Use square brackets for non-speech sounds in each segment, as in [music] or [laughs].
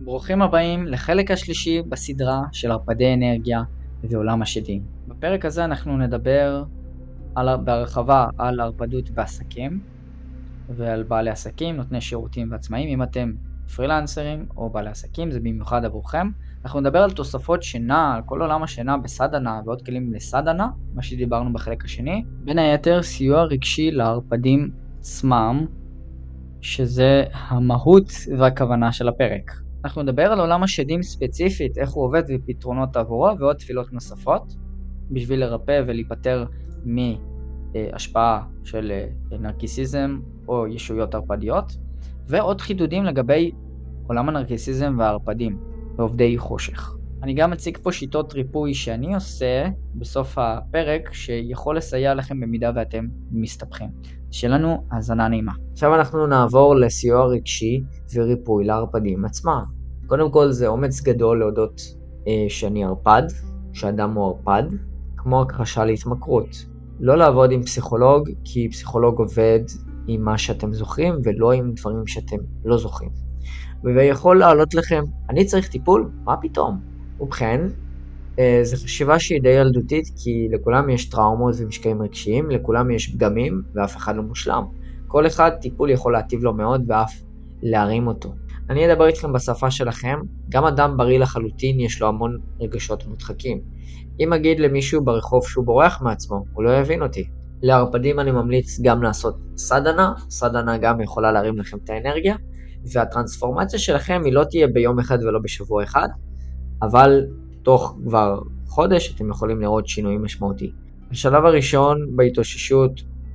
ברוכים הבאים לחלק השלישי בסדרה של ערפדי אנרגיה ועולם השדים. בפרק הזה אנחנו נדבר על, בהרחבה על ערפדות בעסקים ועל בעלי עסקים, נותני שירותים ועצמאים. אם אתם פרילנסרים או בעלי עסקים, זה במיוחד עבורכם. אנחנו נדבר על תוספות שינה, על כל עולם השינה בסדנה ועוד כלים לסדנה, מה שדיברנו בחלק השני. בין היתר, סיוע רגשי לערפדים עצמם, שזה המהות והכוונה של הפרק. אנחנו נדבר על עולם השדים ספציפית, איך הוא עובד ופתרונות עבורו ועוד תפילות נוספות בשביל לרפא ולהיפטר מהשפעה של אה, נרקיסיזם או ישויות ערפדיות ועוד חידודים לגבי עולם הנרקיסיזם והערפדים ועובדי חושך. אני גם אציג פה שיטות ריפוי שאני עושה בסוף הפרק שיכול לסייע לכם במידה ואתם מסתבכים. שיהיה לנו האזנה נעימה. עכשיו אנחנו נעבור לסיוע רגשי וריפוי לערפדים עצמם. קודם כל זה אומץ גדול להודות אה, שאני ערפד, שאדם הוא ערפד, כמו הכחשה להתמכרות. לא לעבוד עם פסיכולוג, כי פסיכולוג עובד עם מה שאתם זוכרים ולא עם דברים שאתם לא זוכרים. ויכול לעלות לכם, אני צריך טיפול? מה פתאום? ובכן, אה, זו חשיבה שהיא די ילדותית, כי לכולם יש טראומות ומשקעים רגשיים, לכולם יש פגמים, ואף אחד לא מושלם. כל אחד טיפול יכול להטיב לו מאוד ואף להרים אותו. אני אדבר איתכם בשפה שלכם, גם אדם בריא לחלוטין יש לו המון רגשות מודחקים. אם אגיד למישהו ברחוב שהוא בורח מעצמו, הוא לא יבין אותי. לערפדים אני ממליץ גם לעשות סדנה, סדנה גם יכולה להרים לכם את האנרגיה, והטרנספורמציה שלכם היא לא תהיה ביום אחד ולא בשבוע אחד, אבל תוך כבר חודש אתם יכולים לראות שינויים משמעותיים. השלב הראשון בהתאוששות,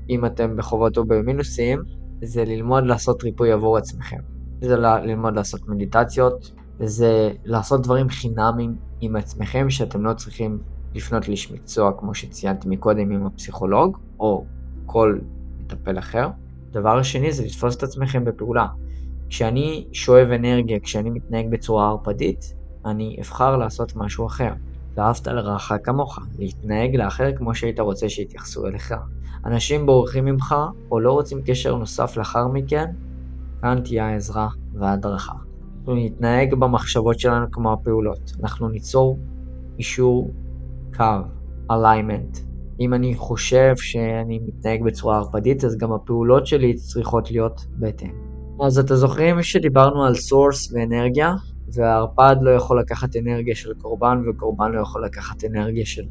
אם אתם בחובות או במינוסים, זה ללמוד לעשות ריפוי עבור עצמכם. זה ללמוד לעשות מדיטציות, זה לעשות דברים חינמים עם עצמכם שאתם לא צריכים לפנות לאיש מקצוע כמו שציינתי מקודם עם הפסיכולוג או כל מטפל אחר. דבר שני זה לתפוס את עצמכם בפעולה. כשאני שואב אנרגיה, כשאני מתנהג בצורה ערפדית, אני אבחר לעשות משהו אחר. ואהבת לרעך כמוך, להתנהג לאחר כמו שהיית רוצה שיתייחסו אליך. אנשים בורחים ממך או לא רוצים קשר נוסף לאחר מכן, כאן תהיה העזרה וההדרכה. אנחנו נתנהג במחשבות שלנו כמו הפעולות. אנחנו ניצור אישור קו, alignment. אם אני חושב שאני מתנהג בצורה ערפדית, אז גם הפעולות שלי צריכות להיות בהתאם. אז אתם זוכרים שדיברנו על source ואנרגיה? והערפד לא יכול לקחת אנרגיה של קורבן, וקורבן לא יכול לקחת אנרגיה של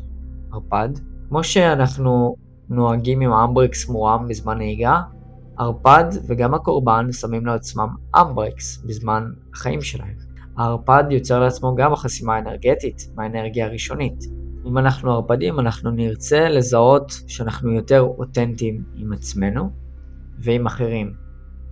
ערפד. כמו שאנחנו נוהגים עם אמברקס מורם בזמן נהיגה, ערפד וגם הקורבן שמים לעצמם אמברקס בזמן החיים שלהם. הערפד יוצר לעצמו גם החסימה האנרגטית מהאנרגיה הראשונית. אם אנחנו ערפדים, אנחנו נרצה לזהות שאנחנו יותר אותנטיים עם עצמנו ועם אחרים.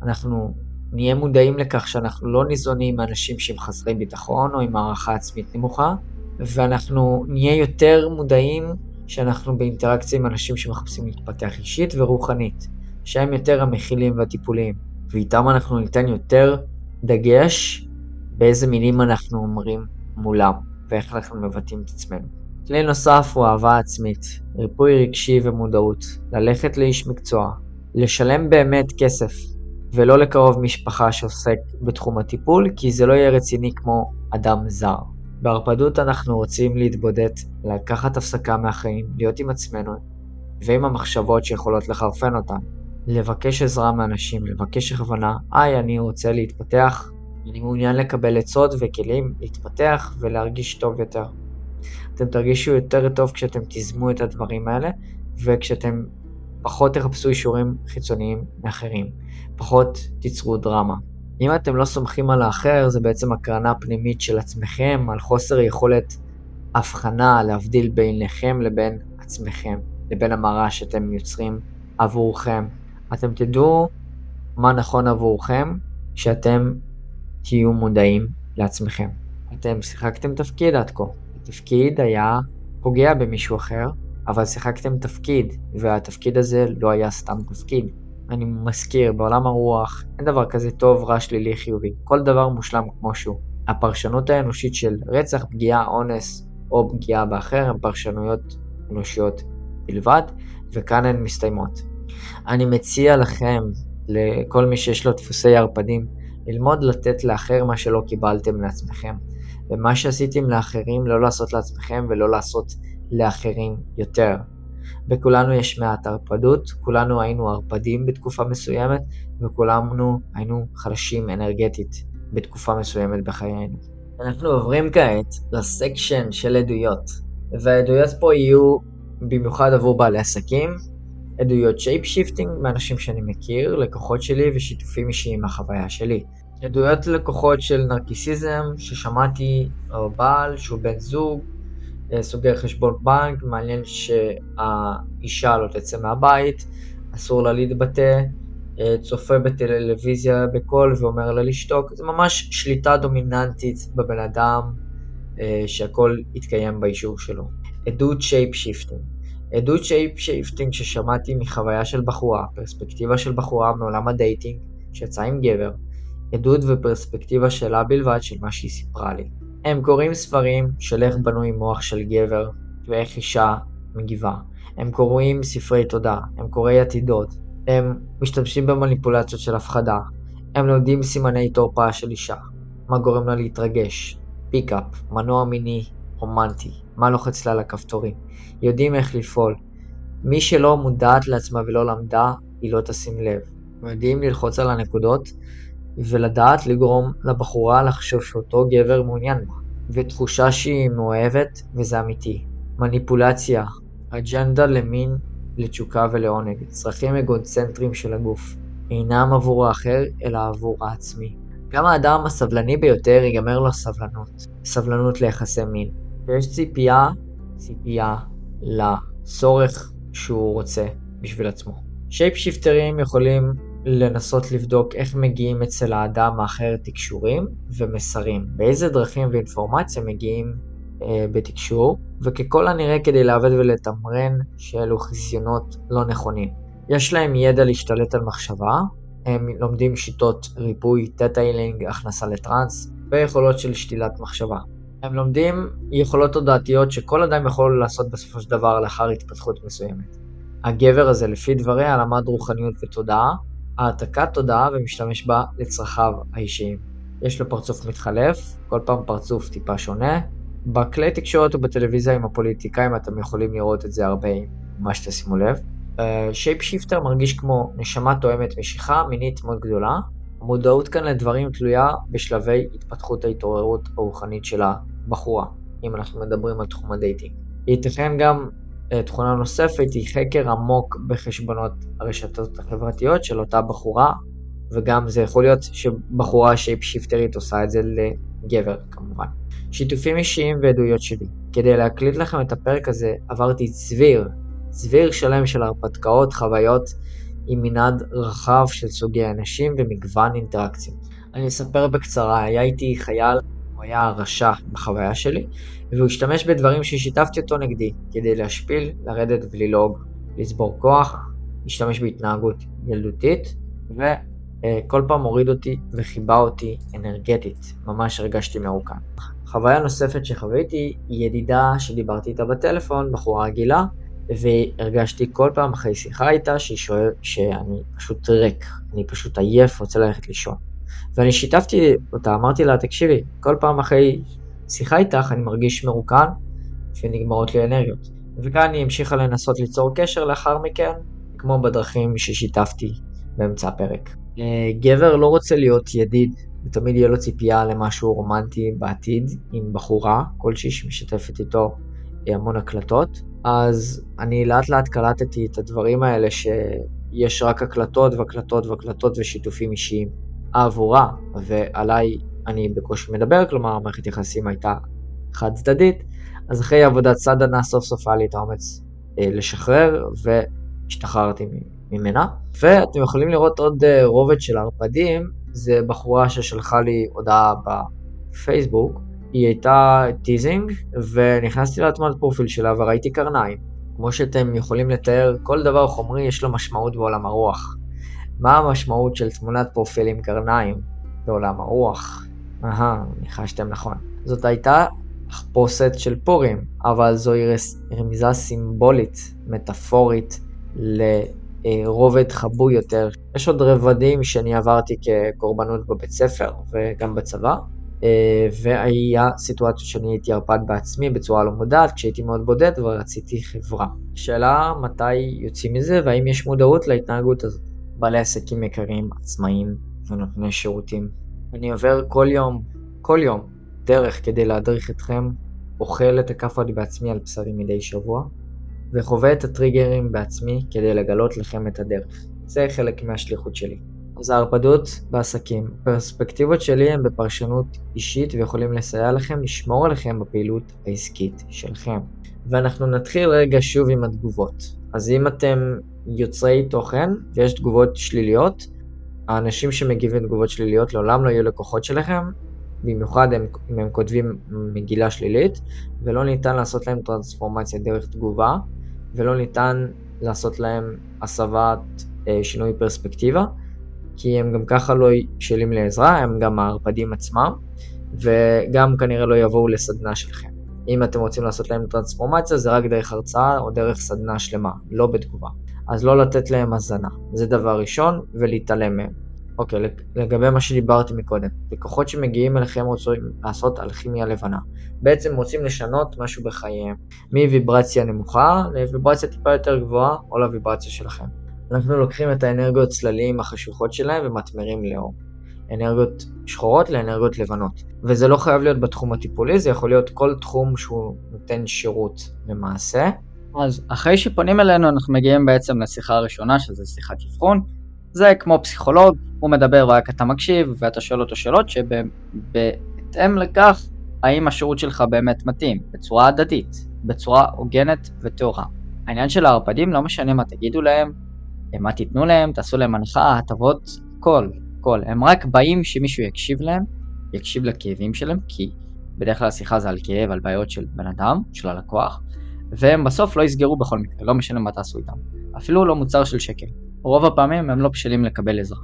אנחנו נהיה מודעים לכך שאנחנו לא ניזונים מאנשים שהם חסרי ביטחון או עם הערכה עצמית נמוכה, ואנחנו נהיה יותר מודעים שאנחנו באינטראקציה עם אנשים שמחפשים להתפתח אישית ורוחנית, שהם יותר המכילים והטיפוליים, ואיתם אנחנו ניתן יותר דגש באיזה מילים אנחנו אומרים מולם, ואיך אנחנו מבטאים את עצמנו. כלי נוסף הוא אהבה עצמית, ריפוי רגשי ומודעות, ללכת לאיש מקצוע, לשלם באמת כסף ולא לקרוב משפחה שעוסק בתחום הטיפול, כי זה לא יהיה רציני כמו אדם זר. בהרפדות אנחנו רוצים להתבודד, לקחת הפסקה מהחיים, להיות עם עצמנו ועם המחשבות שיכולות לחרפן אותן. לבקש עזרה מאנשים, לבקש הכוונה, היי, אני רוצה להתפתח, אני מעוניין לקבל עצות וכלים להתפתח ולהרגיש טוב יותר. אתם תרגישו יותר טוב כשאתם תיזמו את הדברים האלה, וכשאתם פחות תחפשו אישורים חיצוניים מאחרים, פחות תיצרו דרמה. אם אתם לא סומכים על האחר, זה בעצם הקרנה פנימית של עצמכם, על חוסר יכולת הבחנה להבדיל ביניכם לבין עצמכם, לבין המראה שאתם יוצרים עבורכם. אתם תדעו מה נכון עבורכם כשאתם תהיו מודעים לעצמכם. אתם שיחקתם תפקיד עד כה. התפקיד היה פוגע במישהו אחר, אבל שיחקתם תפקיד, והתפקיד הזה לא היה סתם תפקיד. אני מזכיר, בעולם הרוח אין דבר כזה טוב, רע, שלילי, חיובי. כל דבר מושלם כמו שהוא. הפרשנות האנושית של רצח, פגיעה, אונס או פגיעה באחר הן פרשנויות אנושיות בלבד, וכאן הן מסתיימות. אני מציע לכם, לכל מי שיש לו דפוסי ערפדים, ללמוד לתת לאחר מה שלא קיבלתם לעצמכם. ומה שעשיתם לאחרים לא לעשות לעצמכם ולא לעשות לאחרים יותר. בכולנו יש מעט ערפדות, כולנו היינו ערפדים בתקופה מסוימת, וכולנו היינו חלשים אנרגטית בתקופה מסוימת בחיינו. אנחנו עוברים כעת לסקשן של עדויות, והעדויות פה יהיו במיוחד עבור בעלי עסקים, עדויות shape shifting מאנשים שאני מכיר, לקוחות שלי ושיתופים אישיים מהחוויה שלי. עדויות לקוחות של נרקיסיזם ששמעתי או בעל שהוא בן זוג, אה, סוגר חשבון בנק, מעניין שהאישה לא תצא מהבית, אסור לה להתבטא, אה, צופה בטלוויזיה בקול ואומר לה לשתוק, זה ממש שליטה דומיננטית בבן אדם אה, שהכל יתקיים באישור שלו. עדות shape shifting עדות shape shifting ששמעתי מחוויה של בחורה, פרספקטיבה של בחורה מעולם ה dating שיצאה עם גבר, עדות ופרספקטיבה שלה בלבד של מה שהיא סיפרה לי. הם קוראים ספרים של איך בנוי מוח של גבר ואיך אישה מגיבה. הם קוראים ספרי תודעה, הם קוראי עתידות, הם משתמשים במניפולציות של הפחדה, הם לומדים סימני תורפה של אישה, מה גורם לה להתרגש, pickup, מנוע מיני רומנטי, מה לוחץ לה לכפתורים, יודעים איך לפעול. מי שלא מודעת לעצמה ולא למדה, היא לא תשים לב. יודעים ללחוץ על הנקודות ולדעת לגרום לבחורה לחשוב שאותו גבר מעוניין בה, ותחושה שהיא מאוהבת וזה אמיתי. מניפולציה, אג'נדה למין, לתשוקה ולעונג, צרכים אגוצנטריים של הגוף, אינם עבור האחר אלא עבור העצמי. גם האדם הסבלני ביותר ייגמר לו סבלנות, סבלנות ליחסי מין, ויש ציפייה, ציפייה לצורך שהוא רוצה בשביל עצמו. שייפ שיפטרים יכולים לנסות לבדוק איך מגיעים אצל האדם האחר תקשורים ומסרים, באיזה דרכים ואינפורמציה מגיעים אה, בתקשור, וככל הנראה כדי לעבד ולתמרן שאלו חסיונות לא נכונים. יש להם ידע להשתלט על מחשבה, הם לומדים שיטות ריפוי, טטאיילינג, הכנסה לטראנס, ויכולות של שתילת מחשבה. הם לומדים יכולות תודעתיות שכל אדם יכול לעשות בסופו של דבר לאחר התפתחות מסוימת. הגבר הזה, לפי דבריה, למד רוחניות ותודעה, העתקת תודעה ומשתמש בה לצרכיו האישיים. יש לו פרצוף מתחלף, כל פעם פרצוף טיפה שונה. בכלי תקשורת ובטלוויזיה עם הפוליטיקאים אתם יכולים לראות את זה הרבה, מה שתשימו לב. shape uh, shifter מרגיש כמו נשמה תואמת משיכה מינית מאוד גדולה. המודעות כאן לדברים תלויה בשלבי התפתחות ההתעוררות הרוחנית של הבחורה, אם אנחנו מדברים על תחום ה dating. ייתכן גם אה, תכונה נוספת היא חקר עמוק בחשבונות הרשתות החברתיות של אותה בחורה, וגם זה יכול להיות שבחורה שייפ שיפטרית עושה את זה לגבר כמובן. שיתופים אישיים ועדויות שלי. כדי להקליט לכם את הפרק הזה עברתי צביר, צביר שלם של הרפתקאות, חוויות עם מנעד רחב של סוגי אנשים ומגוון אינטראקציות. אני אספר בקצרה, היה איתי חייל הוא היה רשע בחוויה שלי, והוא השתמש בדברים ששיתפתי אותו נגדי, כדי להשפיל, לרדת וללעוג, לצבור כוח, להשתמש בהתנהגות ילדותית, וכל פעם הוריד אותי וחיבה אותי אנרגטית, ממש הרגשתי מרוקן. חוויה נוספת שחוויתי היא ידידה שדיברתי איתה בטלפון, בחורה רגילה, והרגשתי כל פעם אחרי שיחה איתה שהיא שואלת שאני פשוט ריק, אני פשוט עייף, רוצה ללכת לישון. ואני שיתפתי אותה, אמרתי לה, תקשיבי, כל פעם אחרי שיחה איתך אני מרגיש מרוקן ונגמרות לי אנרגיות. וכאן היא המשיכה לנסות ליצור קשר לאחר מכן, כמו בדרכים ששיתפתי באמצע הפרק. אה, גבר לא רוצה להיות ידיד, ותמיד יהיה לו ציפייה למשהו רומנטי בעתיד עם בחורה כלשהי שמשתפת איתו אה, המון הקלטות. אז אני לאט לאט קלטתי את הדברים האלה שיש רק הקלטות והקלטות והקלטות ושיתופים אישיים. עבורה, ועליי אני בקושי מדבר, כלומר המערכת יחסים הייתה חד צדדית, אז אחרי עבודת סדנה סוף סוף היה לי את האומץ אה, לשחרר, והשתחררתי ממנה. ואתם יכולים לראות עוד אה, רובד של ערפדים, זה בחורה ששלחה לי הודעה בפייסבוק, היא הייתה teasing, ונכנסתי לתמונת פרופיל שלה וראיתי קרניים. כמו שאתם יכולים לתאר, כל דבר חומרי יש לו משמעות בעולם הרוח. מה המשמעות של תמונת פרופיל עם קרניים בעולם הרוח? אהה, ניחשתם נכון. זאת הייתה תחפושת של פורים, אבל זוהי רמיזה סימבולית, מטאפורית, אה, רובד חבוי יותר. יש עוד רבדים שאני עברתי כקורבנות בבית ספר וגם בצבא, אה, והיה סיטואציות שאני הייתי ערפד בעצמי בצורה לא מודעת, כשהייתי מאוד בודד ורציתי חברה. שאלה מתי יוצאים מזה והאם יש מודעות להתנהגות הזאת. בעלי עסקים יקרים, עצמאים ונותני שירותים. אני עובר כל יום, כל יום, דרך כדי להדריך אתכם, אוכל את הכאפות בעצמי על בשרי מדי שבוע, וחווה את הטריגרים בעצמי כדי לגלות לכם את הדרך. זה חלק מהשליחות שלי. אז ההרפדות בעסקים. פרספקטיבות שלי הן בפרשנות אישית ויכולים לסייע לכם לשמור עליכם בפעילות העסקית שלכם. ואנחנו נתחיל רגע שוב עם התגובות. אז אם אתם יוצרי תוכן ויש תגובות שליליות, האנשים שמגיבים תגובות שליליות לעולם לא יהיו לקוחות שלכם, במיוחד הם, אם הם כותבים מגילה שלילית, ולא ניתן לעשות להם טרנספורמציה דרך תגובה, ולא ניתן לעשות להם הסבת אה, שינוי פרספקטיבה, כי הם גם ככה לא בשלים לעזרה, הם גם הערפדים עצמם, וגם כנראה לא יבואו לסדנה שלכם. אם אתם רוצים לעשות להם טרנספורמציה, זה רק דרך הרצאה או דרך סדנה שלמה, לא בתגובה. אז לא לתת להם הזנה, זה דבר ראשון, ולהתעלם מהם. אוקיי, לגבי מה שדיברתי מקודם, לקוחות שמגיעים אליכם רוצים לעשות אלכימיה לבנה. בעצם רוצים לשנות משהו בחייהם, מוויברציה נמוכה לוויברציה טיפה יותר גבוהה, או לוויברציה שלכם. אנחנו לוקחים את האנרגיות צלליים החשוכות שלהם ומטמרים לאור. אנרגיות שחורות לאנרגיות לבנות. וזה לא חייב להיות בתחום הטיפולי, זה יכול להיות כל תחום שהוא נותן שירות למעשה. אז אחרי שפונים אלינו אנחנו מגיעים בעצם לשיחה הראשונה שזה שיחת אבחון. זה כמו פסיכולוג, הוא מדבר ורק אתה מקשיב ואתה שואל אותו שאלות שבהתאם לכך האם השירות שלך באמת מתאים, בצורה הדדית, בצורה הוגנת וטהורה. העניין של הערפדים לא משנה מה תגידו להם, מה תיתנו להם, תעשו להם הנחה, הטבות, כל, כל. הם רק באים שמישהו יקשיב להם, יקשיב לכאבים שלהם, כי בדרך כלל השיחה זה על כאב, על בעיות של בן אדם, של הלקוח, והם בסוף לא יסגרו בכל מקרה, לא משנה מה תעשו איתם. אפילו לא מוצר של שקל. רוב הפעמים הם לא בשלים לקבל עזרה.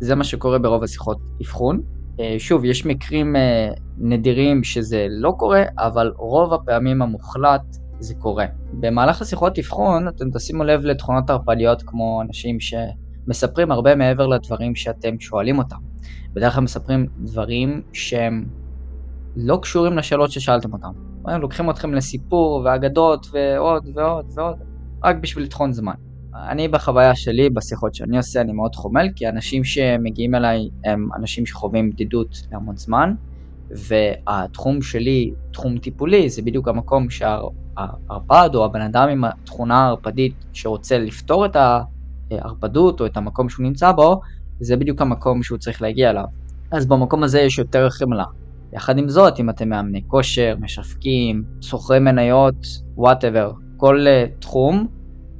זה מה שקורה ברוב השיחות אבחון. אה, שוב, יש מקרים אה, נדירים שזה לא קורה, אבל רוב הפעמים המוחלט זה קורה. במהלך השיחות אבחון אתם תשימו לב לתכונות ערפדיות כמו אנשים שמספרים הרבה מעבר לדברים שאתם שואלים אותם. בדרך כלל מספרים דברים שהם לא קשורים לשאלות ששאלתם אותם. הם לוקחים אתכם לסיפור ואגדות ועוד ועוד ועוד, רק בשביל לטחון זמן. אני בחוויה שלי, בשיחות שאני עושה, אני מאוד חומל, כי אנשים שמגיעים אליי הם אנשים שחווים בדידות להמון זמן, והתחום שלי, תחום טיפולי, זה בדיוק המקום שהערפד או הבן אדם עם התכונה הערפדית שרוצה לפתור את הערפדות או את המקום שהוא נמצא בו, זה בדיוק המקום שהוא צריך להגיע אליו. אז במקום הזה יש יותר חמלה. יחד עם זאת, אם אתם מאמני כושר, משווקים, סוחרי מניות, וואטאבר, כל uh, תחום,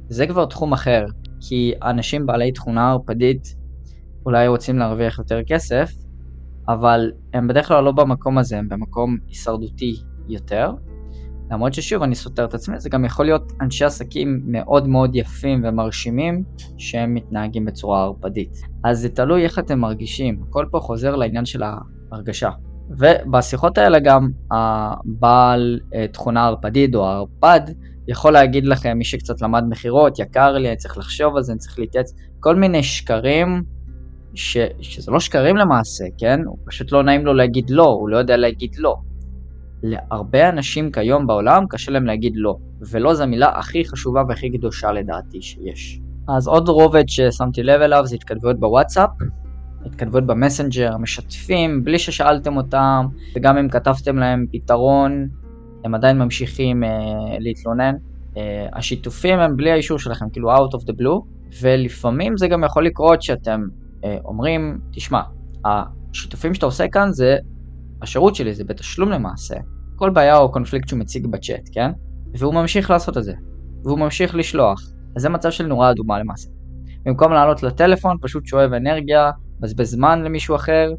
זה כבר תחום אחר, כי אנשים בעלי תכונה ערפדית אולי רוצים להרוויח יותר כסף, אבל הם בדרך כלל לא במקום הזה, הם במקום הישרדותי יותר. למרות ששוב, אני סותר את עצמי, זה גם יכול להיות אנשי עסקים מאוד מאוד יפים ומרשימים שהם מתנהגים בצורה ערפדית. אז זה תלוי איך אתם מרגישים, הכל פה חוזר לעניין של ההרגשה. ובשיחות האלה גם הבעל אה, תכונה ערפדית או הערפד יכול להגיד לכם, מי שקצת למד מכירות, יקר לי, אני צריך לחשוב על זה, אני צריך להתייעץ, כל מיני שקרים, ש, שזה לא שקרים למעשה, כן? הוא פשוט לא נעים לו להגיד לא, הוא לא יודע להגיד לא. להרבה אנשים כיום בעולם קשה להם להגיד לא, ולא זו המילה הכי חשובה והכי קדושה לדעתי שיש. אז עוד רובד ששמתי לב אליו זה התכתבויות בוואטסאפ, התכתבויות במסנג'ר, משתפים בלי ששאלתם אותם, וגם אם כתבתם להם פתרון הם עדיין ממשיכים uh, להתלונן. Uh, השיתופים הם בלי האישור שלכם, כאילו out of the blue, ולפעמים זה גם יכול לקרות שאתם uh, אומרים, תשמע, השיתופים שאתה עושה כאן זה, השירות שלי זה בתשלום למעשה. כל בעיה או קונפליקט שהוא מציג בצ'אט, כן? והוא ממשיך לעשות את זה, והוא ממשיך לשלוח. אז זה מצב של נורה אדומה למעשה. במקום לעלות לטלפון, פשוט שואב אנרגיה, מבזבז זמן למישהו אחר,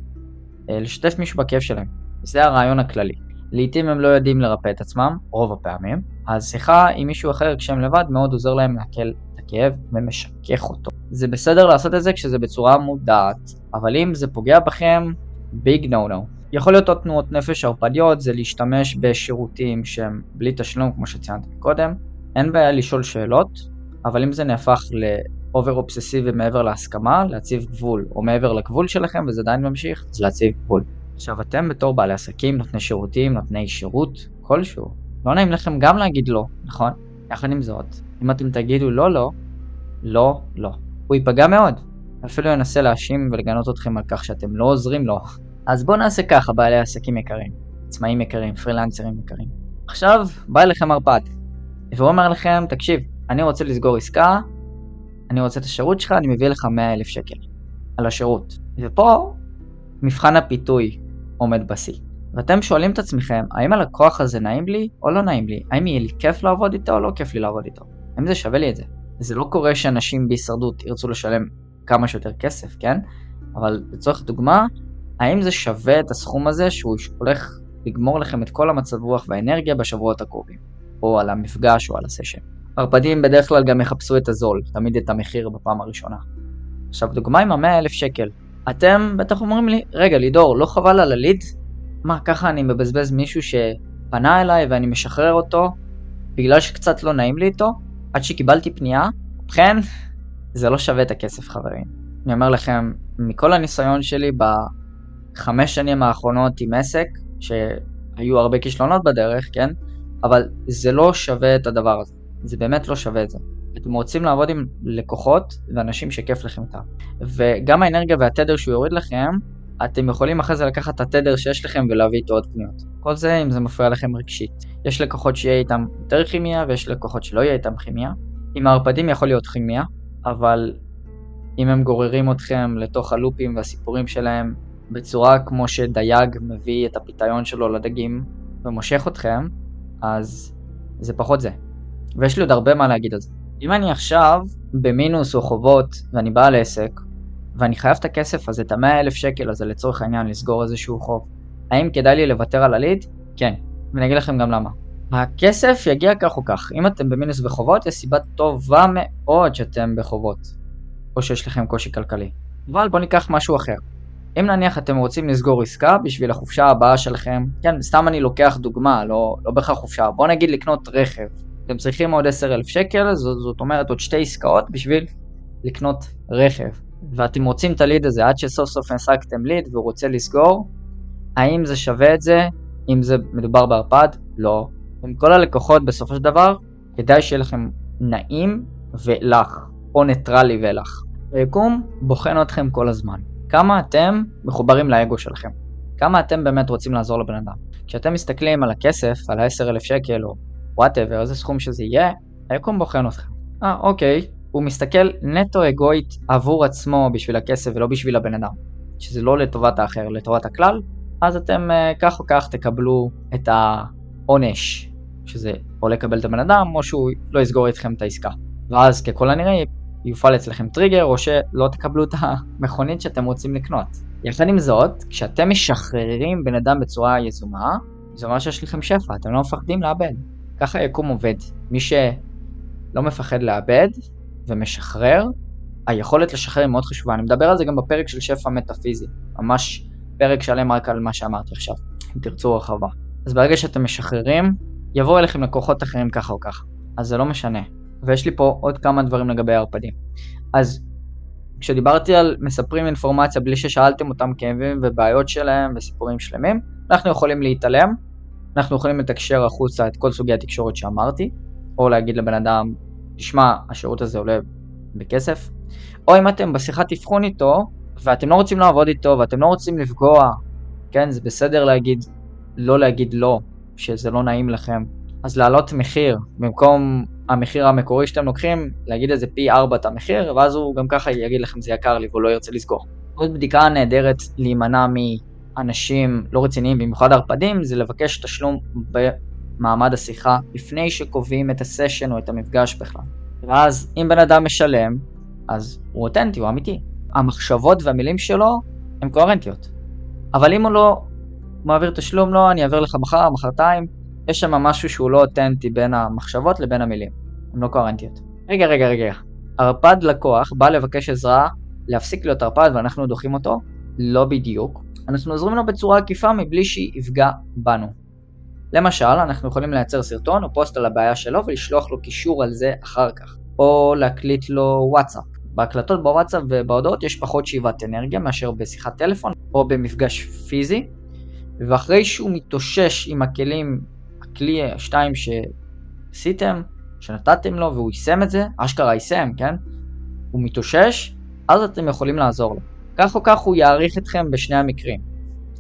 לשתף מישהו בכיף שלהם. זה הרעיון הכללי. לעתים הם לא יודעים לרפא את עצמם, רוב הפעמים, אז שיחה עם מישהו אחר כשהם לבד מאוד עוזר להם להקל את הכאב ומשכך אותו. זה בסדר לעשות את זה כשזה בצורה מודעת, אבל אם זה פוגע בכם, big no no. יכול להיות עוד תנועות נפש ערפדיות, זה להשתמש בשירותים שהם בלי תשלום כמו שציינתי קודם. אין בעיה לשאול שאלות, אבל אם זה נהפך over אובססיבי מעבר להסכמה, להציב גבול, או מעבר לגבול שלכם וזה עדיין ממשיך, אז להציב גבול. עכשיו אתם בתור בעלי עסקים, נותני שירותים, נותני שירות כלשהו, לא נעים לכם גם להגיד לא, נכון? יחד עם זאת, אם אתם תגידו לא לא, לא לא, הוא ייפגע מאוד. אפילו ינסה להאשים ולגנות אתכם על כך שאתם לא עוזרים לו. אז בואו נעשה ככה, בעלי עסקים יקרים, עצמאים יקרים, פרילנסרים יקרים. עכשיו, בא אליכם מרפד, והוא אומר לכם, תקשיב, אני רוצה לסגור עסקה, אני רוצה את השירות שלך, אני מביא לך 100 אלף שקל על השירות. ופה מבחן הפיתוי עומד בשיא. ואתם שואלים את עצמכם, האם הלקוח הזה נעים לי או לא נעים לי? האם יהיה לי כיף לעבוד איתו או לא כיף לי לעבוד איתו? האם זה שווה לי את זה? זה לא קורה שאנשים בהישרדות ירצו לשלם כמה שיותר כסף, כן? אבל לצורך דוגמה, האם זה שווה את הסכום הזה שהוא הולך לגמור לכם את כל המצב רוח והאנרגיה בשבועות הקרובים? או על המפגש או על הסשן. ערפדים בדרך כלל גם יחפשו את הזול, תמיד את המחיר בפעם הראשונה. עכשיו דוגמה עם המאה אלף שקל, אתם בטח אומרים לי, רגע לידור, לא חבל על הליד? מה, ככה אני מבזבז מישהו שפנה אליי ואני משחרר אותו בגלל שקצת לא נעים לי איתו, עד שקיבלתי פנייה? ובכן, זה לא שווה את הכסף חברים. אני אומר לכם, מכל הניסיון שלי בחמש שנים האחרונות עם עסק, שהיו הרבה כישלונות בדרך, כן? אבל זה לא שווה את הדבר הזה. זה באמת לא שווה את זה. אתם רוצים לעבוד עם לקוחות ואנשים שכיף לכם איתם. וגם האנרגיה והתדר שהוא יוריד לכם, אתם יכולים אחרי זה לקחת את התדר שיש לכם ולהביא איתו עוד פניות. כל זה אם זה מפריע לכם רגשית. יש לקוחות שיהיה איתם יותר כימיה ויש לקוחות שלא יהיה איתם כימיה. עם הערפדים יכול להיות כימיה, אבל אם הם גוררים אתכם לתוך הלופים והסיפורים שלהם בצורה כמו שדייג מביא את הפיתיון שלו לדגים ומושך אתכם, אז זה פחות זה. ויש לי עוד הרבה מה להגיד על זה. אם אני עכשיו במינוס או חובות ואני בעל עסק ואני חייב את הכסף הזה, את המאה אלף שקל הזה לצורך העניין לסגור איזשהו חוב, האם כדאי לי לוותר על הליד? כן, ואני אגיד לכם גם למה. הכסף יגיע כך או כך, אם אתם במינוס בחובות, יש סיבה טובה מאוד שאתם בחובות, או שיש לכם קושי כלכלי. אבל בואו ניקח משהו אחר. אם נניח אתם רוצים לסגור עסקה בשביל החופשה הבאה שלכם, כן, סתם אני לוקח דוגמה, לא, לא בהכרח חופשה, בואו נגיד לקנות רכב. אתם צריכים עוד 10,000 שקל, זאת, זאת אומרת עוד שתי עסקאות בשביל לקנות רכב. ואתם רוצים את הליד הזה עד שסוף סוף השגתם ליד והוא רוצה לסגור, האם זה שווה את זה? אם זה מדובר בערפד? לא. עם כל הלקוחות בסופו של דבר, כדאי שיהיה לכם נעים ולח, או ניטרלי ולח. היקום בוחן אתכם כל הזמן. כמה אתם מחוברים לאגו שלכם. כמה אתם באמת רוצים לעזור לבן אדם. כשאתם מסתכלים על הכסף, על ה-10,000 שקל או whatever, איזה סכום שזה יהיה, היקום בוחן אתכם. אה, אוקיי, הוא מסתכל נטו אגואיסטית עבור עצמו בשביל הכסף ולא בשביל הבן אדם. שזה לא לטובת האחר, לטובת הכלל, אז אתם אה, כך או כך תקבלו את העונש, שזה או לקבל את הבן אדם או שהוא לא יסגור איתכם את העסקה. ואז ככל הנראה יופעל אצלכם טריגר או שלא תקבלו את המכונית שאתם רוצים לקנות. יחד עם זאת, כשאתם משחררים בן אדם בצורה יזומה, זה אומר שיש לכם שפע, אתם לא מפחדים לאבד. ככה היקום עובד. מי שלא מפחד לאבד ומשחרר, היכולת לשחרר היא מאוד חשובה. אני מדבר על זה גם בפרק של שפע מטאפיזי. ממש פרק שלם רק על מה שאמרתי עכשיו, אם תרצו הרחבה. אז ברגע שאתם משחררים, יבואו אליכם לקוחות אחרים ככה או ככה. אז זה לא משנה. ויש לי פה עוד כמה דברים לגבי הערפדים. אז כשדיברתי על מספרים אינפורמציה בלי ששאלתם אותם כאבים ובעיות שלהם וסיפורים שלמים, אנחנו יכולים להתעלם, אנחנו יכולים לתקשר החוצה את כל סוגי התקשורת שאמרתי, או להגיד לבן אדם, תשמע, השירות הזה עולה בכסף, או אם אתם בשיחת אבחון איתו, ואתם לא רוצים לעבוד איתו, ואתם לא רוצים לפגוע, כן, זה בסדר להגיד, לא להגיד לא, שזה לא נעים לכם, אז להעלות מחיר, במקום המחיר המקורי שאתם לוקחים, להגיד איזה פי 4 את המחיר, ואז הוא גם ככה יגיד לכם זה יקר לי והוא לא ירצה לסגור. עוד בדיקה נהדרת להימנע מאנשים לא רציניים, במיוחד ערפדים, זה לבקש תשלום במעמד השיחה לפני שקובעים את הסשן או את המפגש בכלל. ואז אם בן אדם משלם, אז הוא אותנטי, הוא אמיתי. המחשבות והמילים שלו הן קוהרנטיות. אבל אם הוא לא מעביר תשלום, לא, אני אעביר לך מחר, מחרתיים, יש שם משהו שהוא לא אותנטי בין המחשבות לבין המילים. הן לא קוהרנטיות. רגע, רגע, רגע. ערפד לקוח בא לבקש עזרה להפסיק להיות ערפד ואנחנו דוחים אותו? לא בדיוק. אנחנו עוזרים לו בצורה עקיפה מבלי שיפגע בנו. למשל, אנחנו יכולים לייצר סרטון או פוסט על הבעיה שלו ולשלוח לו קישור על זה אחר כך. או להקליט לו וואטסאפ בהקלטות בוואטסאפ ובהודעות יש פחות שאיבת אנרגיה מאשר בשיחת טלפון או במפגש פיזי, ואחרי שהוא מתאושש עם הכלים, הכלי השתיים שעשיתם, שנתתם לו והוא יישם את זה, אשכרה יישם, כן? הוא מתאושש, אז אתם יכולים לעזור לו. כך או כך הוא יעריך אתכם בשני המקרים.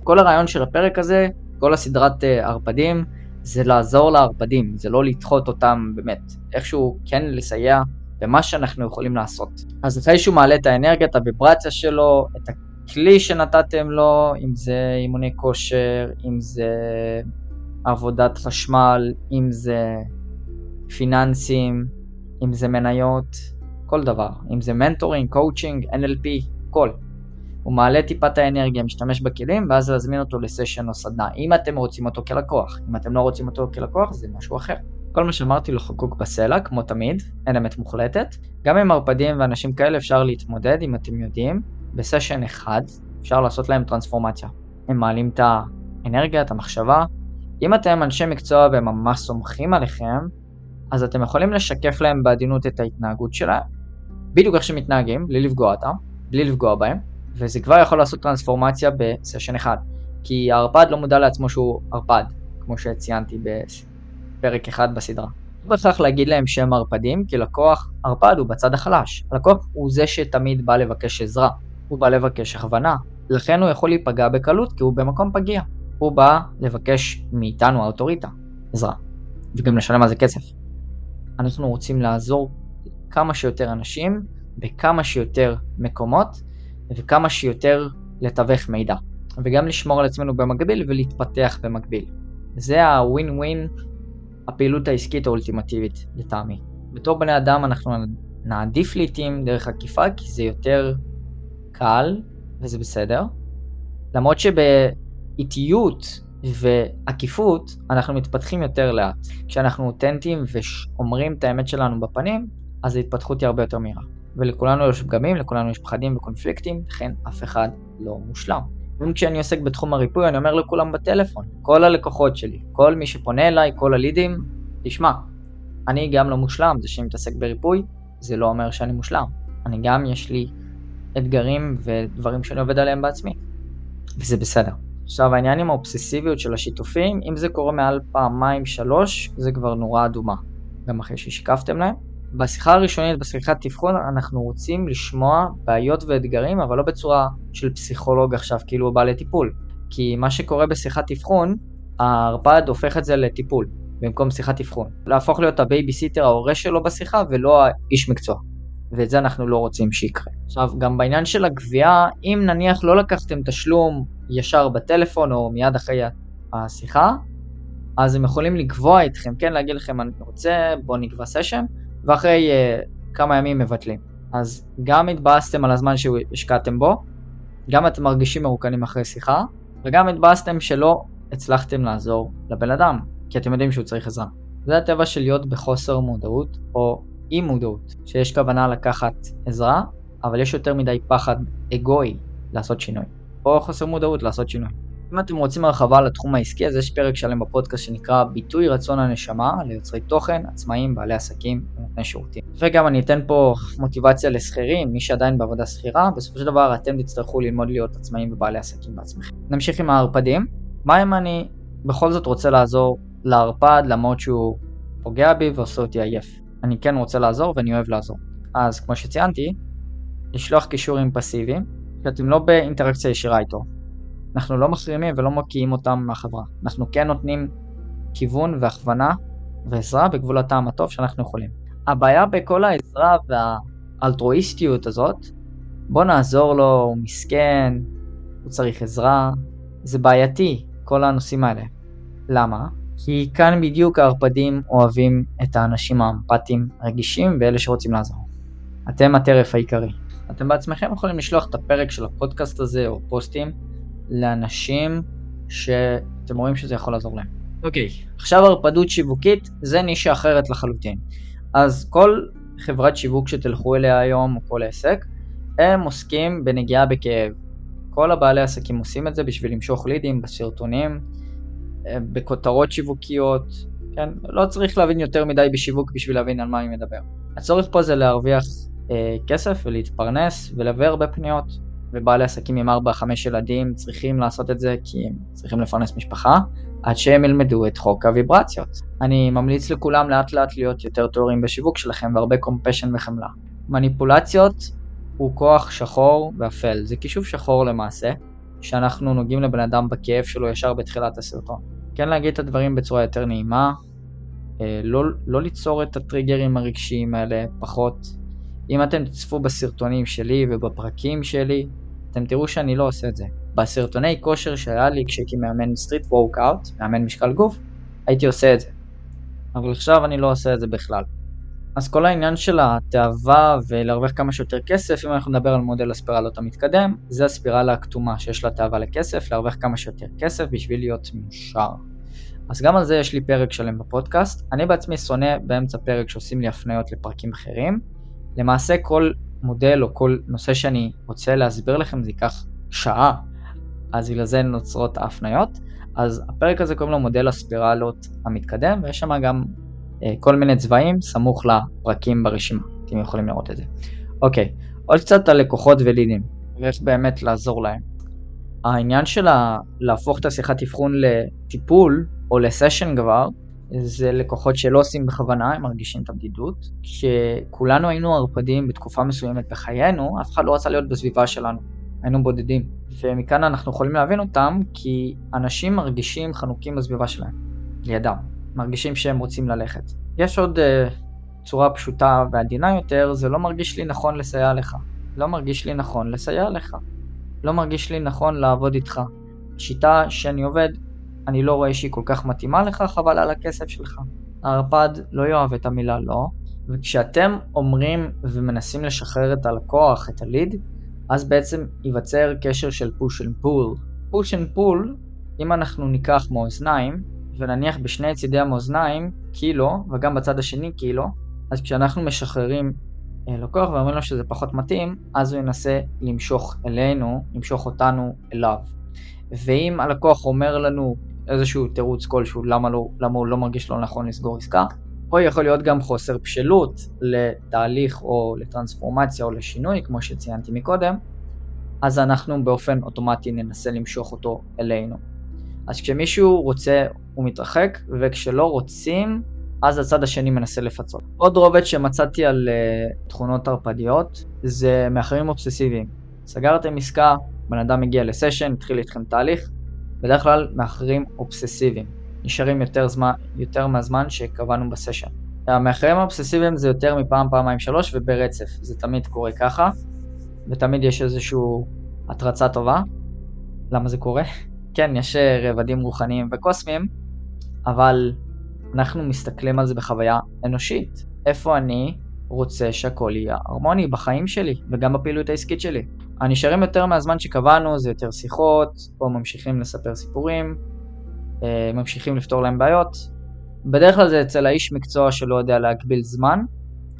כל הרעיון של הפרק הזה, כל הסדרת uh, ערפדים, זה לעזור לערפדים, זה לא לדחות אותם באמת. איכשהו כן לסייע במה שאנחנו יכולים לעשות. אז אחרי שהוא מעלה את האנרגיה, את הוויברציה שלו, את הכלי שנתתם לו, אם זה אימוני כושר, אם זה עבודת חשמל, אם זה פיננסים, אם זה מניות, כל דבר. אם זה mentoring, coaching, NLP, הכל. הוא מעלה טיפה את האנרגיה, משתמש בכלים, ואז להזמין אותו לסשן או סדנה. אם אתם רוצים אותו כלקוח, אם אתם לא רוצים אותו כלקוח, זה משהו אחר. כל מה שאמרתי לא חקוק בסלע, כמו תמיד, אין אמת מוחלטת. גם עם ערפדים ואנשים כאלה אפשר להתמודד, אם אתם יודעים. בסשן אחד אפשר לעשות להם טרנספורמציה. הם מעלים את האנרגיה, את המחשבה. אם אתם אנשי מקצוע והם ממש סומכים עליכם, אז אתם יכולים לשקף להם בעדינות את ההתנהגות שלהם, בדיוק איך שמתנהגים, בלי לפגוע אותם, בלי לפגוע בהם, וזה כבר יכול לעשות טרנספורמציה בסשן אחד. כי הערפד לא מודע לעצמו שהוא ערפד, כמו שציינתי בפרק אחד בסדרה. לא בהכרח להגיד להם שהם ערפדים, כי לקוח ערפד הוא בצד החלש. הלקוח הוא זה שתמיד בא לבקש עזרה, הוא בא לבקש הכוונה, לכן הוא יכול להיפגע בקלות כי הוא במקום פגיע. הוא בא לבקש מאיתנו האוטוריטה עזרה, וגם לשלם על זה כסף. אנחנו רוצים לעזור כמה שיותר אנשים, בכמה שיותר מקומות, וכמה שיותר לתווך מידע. וגם לשמור על עצמנו במקביל ולהתפתח במקביל. זה הווין ווין, הפעילות העסקית האולטימטיבית לטעמי. בתור בני אדם אנחנו נעדיף לעיתים דרך עקיפה כי זה יותר קל וזה בסדר. למרות שבאיטיות ועקיפות אנחנו מתפתחים יותר לאט. כשאנחנו אותנטיים ואומרים את האמת שלנו בפנים, אז ההתפתחות היא הרבה יותר מהירה. ולכולנו יש פגמים, לכולנו יש פחדים וקונפליקטים, לכן אף אחד לא מושלם. גם כשאני עוסק בתחום הריפוי, אני אומר לכולם בטלפון, כל הלקוחות שלי, כל מי שפונה אליי, כל הלידים, תשמע, אני גם לא מושלם, זה שאני מתעסק בריפוי, זה לא אומר שאני מושלם. אני גם, יש לי אתגרים ודברים שאני עובד עליהם בעצמי, וזה בסדר. עכשיו העניין עם האובססיביות של השיתופים, אם זה קורה מעל פעמיים שלוש, זה כבר נורה אדומה. גם אחרי ששיקפתם להם. בשיחה הראשונית, בשיחת תבחון, אנחנו רוצים לשמוע בעיות ואתגרים, אבל לא בצורה של פסיכולוג עכשיו, כאילו הוא בא לטיפול. כי מה שקורה בשיחת אבחון, הערפד הופך את זה לטיפול, במקום שיחת אבחון. להפוך להיות הבייביסיטר ההורה שלו בשיחה, ולא האיש מקצוע. ואת זה אנחנו לא רוצים שיקרה. עכשיו, גם בעניין של הגבייה, אם נניח לא לקחתם תשלום ישר בטלפון או מיד אחרי השיחה, אז הם יכולים לקבוע איתכם, כן, להגיד לכם, אני רוצה, בוא נקבע סשן, ואחרי uh, כמה ימים מבטלים. אז גם התבאסתם על הזמן שהשקעתם בו, גם אתם מרגישים מרוקנים אחרי שיחה, וגם התבאסתם שלא הצלחתם לעזור לבן אדם, כי אתם יודעים שהוא צריך עזרה. זה הטבע של להיות בחוסר מודעות, או אי מודעות, שיש כוונה לקחת עזרה, אבל יש יותר מדי פחד אגואי לעשות שינוי, או חוסר מודעות לעשות שינוי. אם אתם רוצים הרחבה על התחום העסקי, אז יש פרק שלם בפודקאסט שנקרא ביטוי רצון הנשמה ליוצרי תוכן, עצמאים, בעלי עסקים ונותני שירותים. וגם אני אתן פה מוטיבציה לשכירים, מי שעדיין בעבודה שכירה, בסופו של דבר אתם תצטרכו ללמוד להיות עצמאים ובעלי עסקים בעצמכם. נמשיך עם הערפדים. מה אם אני בכל זאת רוצה לעזור לערפד למרות שהוא פוגע בי ועושה אותי עייף? אני כן רוצה לעזור ואני אוהב לעזור. אז כמו שציינתי, לשלוח קישורים פסיביים, שאתם לא באינטראקציה ישירה איתו. אנחנו לא מחרימים ולא מוקיעים אותם מהחברה. אנחנו כן נותנים כיוון והכוונה ועזרה בגבול הטעם הטוב שאנחנו יכולים. הבעיה בכל העזרה והאלטרואיסטיות הזאת, בוא נעזור לו, הוא מסכן, הוא צריך עזרה, זה בעייתי, כל הנושאים האלה. למה? כי כאן בדיוק הערפדים אוהבים את האנשים האמפתיים, רגישים ואלה שרוצים לעזור. אתם הטרף העיקרי. אתם בעצמכם יכולים לשלוח את הפרק של הפודקאסט הזה או פוסטים לאנשים שאתם רואים שזה יכול לעזור להם. אוקיי, okay. עכשיו ערפדות שיווקית זה נישה אחרת לחלוטין. אז כל חברת שיווק שתלכו אליה היום או כל עסק, הם עוסקים בנגיעה בכאב. כל הבעלי עסקים עושים את זה בשביל למשוך לידים בסרטונים, אה, בכותרות שיווקיות, כן? לא צריך להבין יותר מדי בשיווק בשביל להבין על מה אני מדבר. הצורך פה זה להרוויח אה, כסף ולהתפרנס ולהביא הרבה פניות. ובעלי עסקים עם 4-5 ילדים צריכים לעשות את זה כי הם צריכים לפרנס משפחה, עד שהם ילמדו את חוק הוויברציות. אני ממליץ לכולם לאט לאט להיות יותר תיאורים בשיווק שלכם והרבה קומפשן וחמלה. מניפולציות הוא כוח שחור ואפל, זה כישוף שחור למעשה, שאנחנו נוגעים לבן אדם בכאב שלו ישר בתחילת הסרטון. כן להגיד את הדברים בצורה יותר נעימה, אה, לא, לא ליצור את הטריגרים הרגשיים האלה פחות. אם אתם תצפו בסרטונים שלי ובפרקים שלי, אתם תראו שאני לא עושה את זה. בסרטוני כושר שהיה לי כשהייתי מאמן street workout, מאמן משקל גוף, הייתי עושה את זה. אבל עכשיו אני לא עושה את זה בכלל. אז כל העניין של התאווה ולהרוויח כמה שיותר כסף, אם אנחנו נדבר על מודל הספירלות המתקדם, זה הספירלה הכתומה שיש לה תאווה לכסף, להרוויח כמה שיותר כסף בשביל להיות מאושר. אז גם על זה יש לי פרק שלם בפודקאסט. אני בעצמי שונא באמצע פרק שעושים לי הפניות לפרקים אחרים. למעשה כל מודל או כל נושא שאני רוצה להסביר לכם זה ייקח שעה, אז בגלל זה נוצרות ההפניות. אז הפרק הזה קוראים לו מודל הספירלות המתקדם, ויש שם גם אה, כל מיני צבעים סמוך לפרקים ברשימה, אתם יכולים לראות את זה. אוקיי, עוד קצת על לקוחות ולידים, ואיך באמת לעזור להם. העניין של להפוך את השיחת אבחון לטיפול, או לסשן כבר, זה לקוחות שלא עושים בכוונה, הם מרגישים את הבדידות. כשכולנו היינו ערפדים בתקופה מסוימת בחיינו, אף אחד לא רצה להיות בסביבה שלנו. היינו בודדים. ומכאן אנחנו יכולים להבין אותם, כי אנשים מרגישים חנוקים בסביבה שלהם, לידם. מרגישים שהם רוצים ללכת. יש עוד uh, צורה פשוטה ועדינה יותר, זה לא מרגיש לי נכון לסייע לך. לא מרגיש לי נכון לסייע לך. לא מרגיש לי נכון לעבוד איתך. השיטה שאני עובד אני לא רואה שהיא כל כך מתאימה לך, חבל על הכסף שלך. הערפד לא יאהב את המילה לא, וכשאתם אומרים ומנסים לשחרר את הלקוח, את ה lead, אז בעצם ייווצר קשר של push and pull. push and pull, אם אנחנו ניקח מאזניים, ונניח בשני צידי המאזניים קילו, וגם בצד השני קילו, אז כשאנחנו משחררים אה, לקוח ואומרים לו שזה פחות מתאים, אז הוא ינסה למשוך אלינו, למשוך אותנו אליו. ואם הלקוח אומר לנו איזשהו תירוץ כלשהו למה, לא, למה הוא לא מרגיש לא נכון לסגור עסקה, או יכול להיות גם חוסר בשלות לתהליך או לטרנספורמציה או לשינוי, כמו שציינתי מקודם, אז אנחנו באופן אוטומטי ננסה למשוך אותו אלינו. אז כשמישהו רוצה הוא מתרחק, וכשלא רוצים, אז הצד השני מנסה לפצות. עוד רובד שמצאתי על uh, תכונות ערפדיות, זה מאחרים אובססיביים. סגרתם עסקה, בן אדם מגיע לסשן, התחיל איתכם תהליך, בדרך כלל מאחרים אובססיביים, נשארים יותר, זמן, יותר מהזמן שקבענו בסשן. המאחרים האובססיביים זה יותר מפעם, פעמיים, שלוש וברצף, זה תמיד קורה ככה, ותמיד יש איזושהי התרצה טובה. למה זה קורה? [laughs] כן, יש אה, רבדים רוחניים וקוסמיים, אבל אנחנו מסתכלים על זה בחוויה אנושית. איפה אני רוצה שהכל יהיה הרמוני בחיים שלי וגם בפעילות העסקית שלי. הנשארים יותר מהזמן שקבענו זה יותר שיחות, או ממשיכים לספר סיפורים, אה, ממשיכים לפתור להם בעיות. בדרך כלל זה אצל האיש מקצוע שלא יודע להגביל זמן,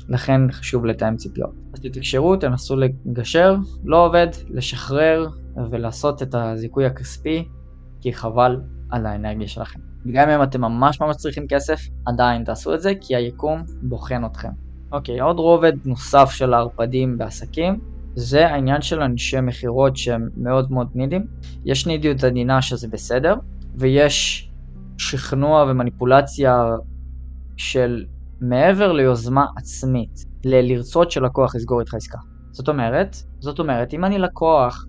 לכן חשוב לתאם ציפיות. אז תתקשרו, תנסו לגשר, לא עובד, לשחרר ולעשות את הזיכוי הכספי, כי חבל על האנרגיה שלכם. גם אם אתם ממש ממש צריכים כסף, עדיין תעשו את זה, כי היקום בוחן אתכם. אוקיי, עוד רובד נוסף של הערפדים בעסקים, זה העניין של אנשי מכירות שהם מאוד מאוד נידים. יש נידיות עדינה שזה בסדר, ויש שכנוע ומניפולציה של מעבר ליוזמה עצמית, ללרצות שלקוח יסגור איתך עסקה. זאת אומרת, זאת אומרת, אם אני לקוח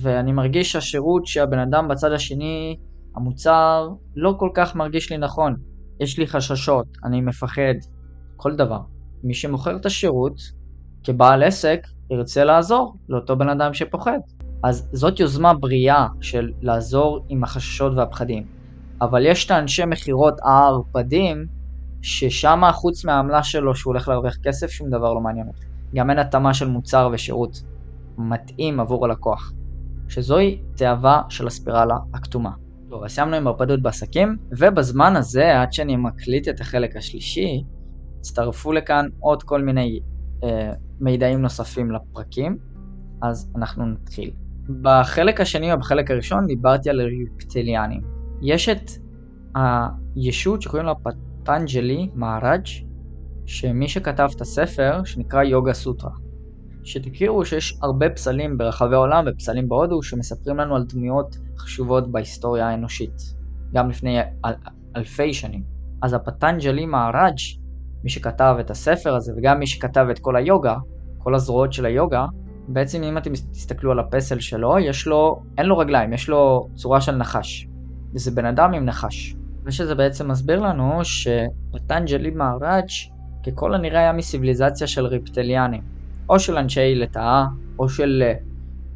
ואני מרגיש שהשירות שהבן אדם בצד השני, המוצר, לא כל כך מרגיש לי נכון, יש לי חששות, אני מפחד, כל דבר. מי שמוכר את השירות, כבעל עסק, ירצה לעזור לאותו בן אדם שפוחד. אז זאת יוזמה בריאה של לעזור עם החששות והפחדים. אבל יש את האנשי מכירות הערפדים, ששם חוץ מהעמלה שלו שהוא הולך להרוויח כסף, שום דבר לא מעניין אותי. גם אין התאמה של מוצר ושירות מתאים עבור הלקוח. שזוהי תאווה של הספירלה הכתומה. טוב, אז סיימנו עם הרפדות בעסקים, ובזמן הזה, עד שאני מקליט את החלק השלישי, הצטרפו לכאן עוד כל מיני אה, מידעים נוספים לפרקים, אז אנחנו נתחיל. בחלק השני או בחלק הראשון דיברתי על ריפטליאנים. יש את הישות שקוראים לה פטנג'לי מהראג' שמי שכתב את הספר, שנקרא יוגה סוטרה. שתכירו שיש הרבה פסלים ברחבי העולם ופסלים בהודו שמספרים לנו על דמויות חשובות בהיסטוריה האנושית, גם לפני אל, אלפי שנים. אז הפטנג'לי מהראג', מי שכתב את הספר הזה וגם מי שכתב את כל היוגה, כל הזרועות של היוגה, בעצם אם אתם תסתכלו על הפסל שלו, יש לו, אין לו רגליים, יש לו צורה של נחש. וזה בן אדם עם נחש. ושזה בעצם מסביר לנו שפטנג'לי מהראג' ככל הנראה היה מסיביליזציה של ריפטליאנים, או של אנשי לטאה, או של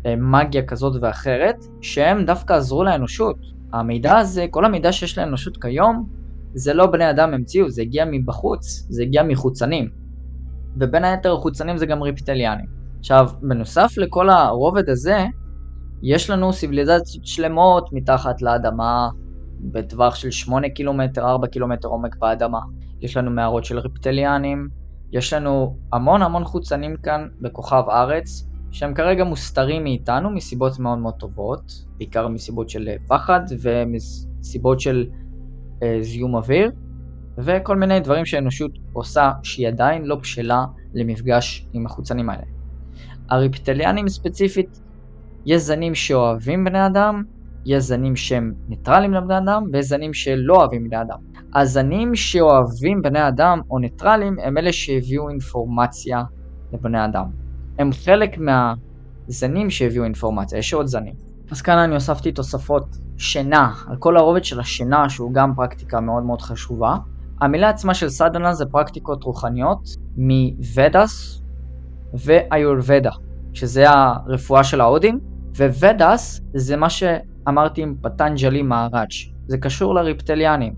אה, מגיה כזאת ואחרת, שהם דווקא עזרו לאנושות. המידע הזה, כל המידע שיש לאנושות כיום, זה לא בני אדם המציאו, זה הגיע מבחוץ, זה הגיע מחוצנים. ובין היתר החוצנים זה גם ריפטליאנים. עכשיו, בנוסף לכל הרובד הזה, יש לנו סיביליזציות שלמות מתחת לאדמה, בטווח של 8 קילומטר, 4 קילומטר עומק באדמה. יש לנו מערות של ריפטליאנים, יש לנו המון המון חוצנים כאן בכוכב ארץ, שהם כרגע מוסתרים מאיתנו מסיבות מאוד מאוד טובות, בעיקר מסיבות של פחד ומסיבות של זיהום אוויר, וכל מיני דברים שהאנושות עושה שהיא עדיין לא בשלה למפגש עם החוצנים האלה. הריפטליאנים ספציפית, יש זנים שאוהבים בני אדם, יש זנים שהם ניטרלים לבני אדם, ויש זנים שלא אוהבים בני אדם. הזנים שאוהבים בני אדם או ניטרלים הם אלה שהביאו אינפורמציה לבני אדם. הם חלק מהזנים שהביאו אינפורמציה, יש עוד זנים. אז כאן אני הוספתי תוספות שינה, על כל הרובד של השינה שהוא גם פרקטיקה מאוד מאוד חשובה. המילה עצמה של סדנה זה פרקטיקות רוחניות מוודס ואיורבדה, שזה הרפואה של ההודים, וודס זה מה שאמרתי עם פטנג'לי מהראג', זה קשור לריפטליאנים.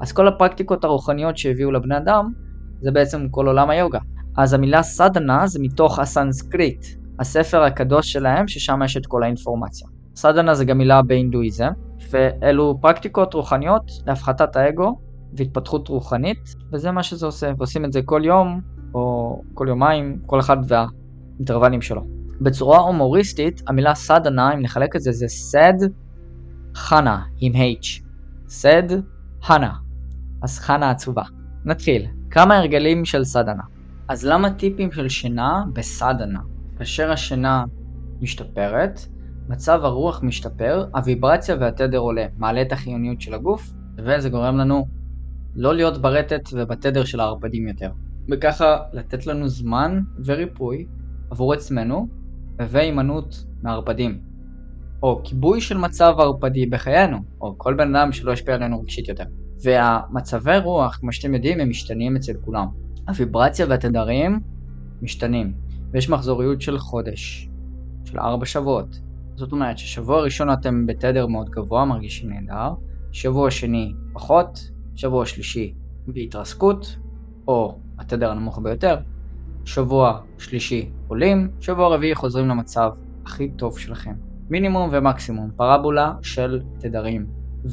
אז כל הפרקטיקות הרוחניות שהביאו לבני אדם, זה בעצם כל עולם היוגה. אז המילה סדנה זה מתוך הסנסקריט, הספר הקדוש שלהם, ששם יש את כל האינפורמציה. סדנה זה גם מילה בהינדואיזם, ואלו פרקטיקות רוחניות להפחתת האגו והתפתחות רוחנית, וזה מה שזה עושה, ועושים את זה כל יום, או כל יומיים, כל אחד והאינטרוולים שלו. בצורה הומוריסטית, המילה סדנה, אם נחלק את זה, זה סד חנה עם H. סד חנה. אז חנה עצובה. נתחיל. כמה הרגלים של סדנה. אז למה טיפים של שינה בסדנה? כאשר השינה משתפרת, מצב הרוח משתפר, הוויברציה והתדר עולה, מעלה את החיוניות של הגוף, וזה גורם לנו לא להיות ברטט ובתדר של הערפדים יותר. וככה לתת לנו זמן וריפוי עבור עצמנו והימנעות מערפדים. או כיבוי של מצב ערפדי בחיינו, או כל בן אדם שלא ישפיע עלינו רגשית יותר. והמצבי רוח, כמו שאתם יודעים, הם משתנים אצל כולם. הוויברציה והתדרים משתנים, ויש מחזוריות של חודש, של ארבע שבועות. זאת אומרת ששבוע ראשון אתם בתדר מאוד גבוה, מרגישים נהדר, שבוע שני פחות, שבוע שלישי בהתרסקות, או התדר הנמוך ביותר, שבוע שלישי עולים, שבוע רביעי חוזרים למצב הכי טוב שלכם. מינימום ומקסימום, פרבולה של תדרים.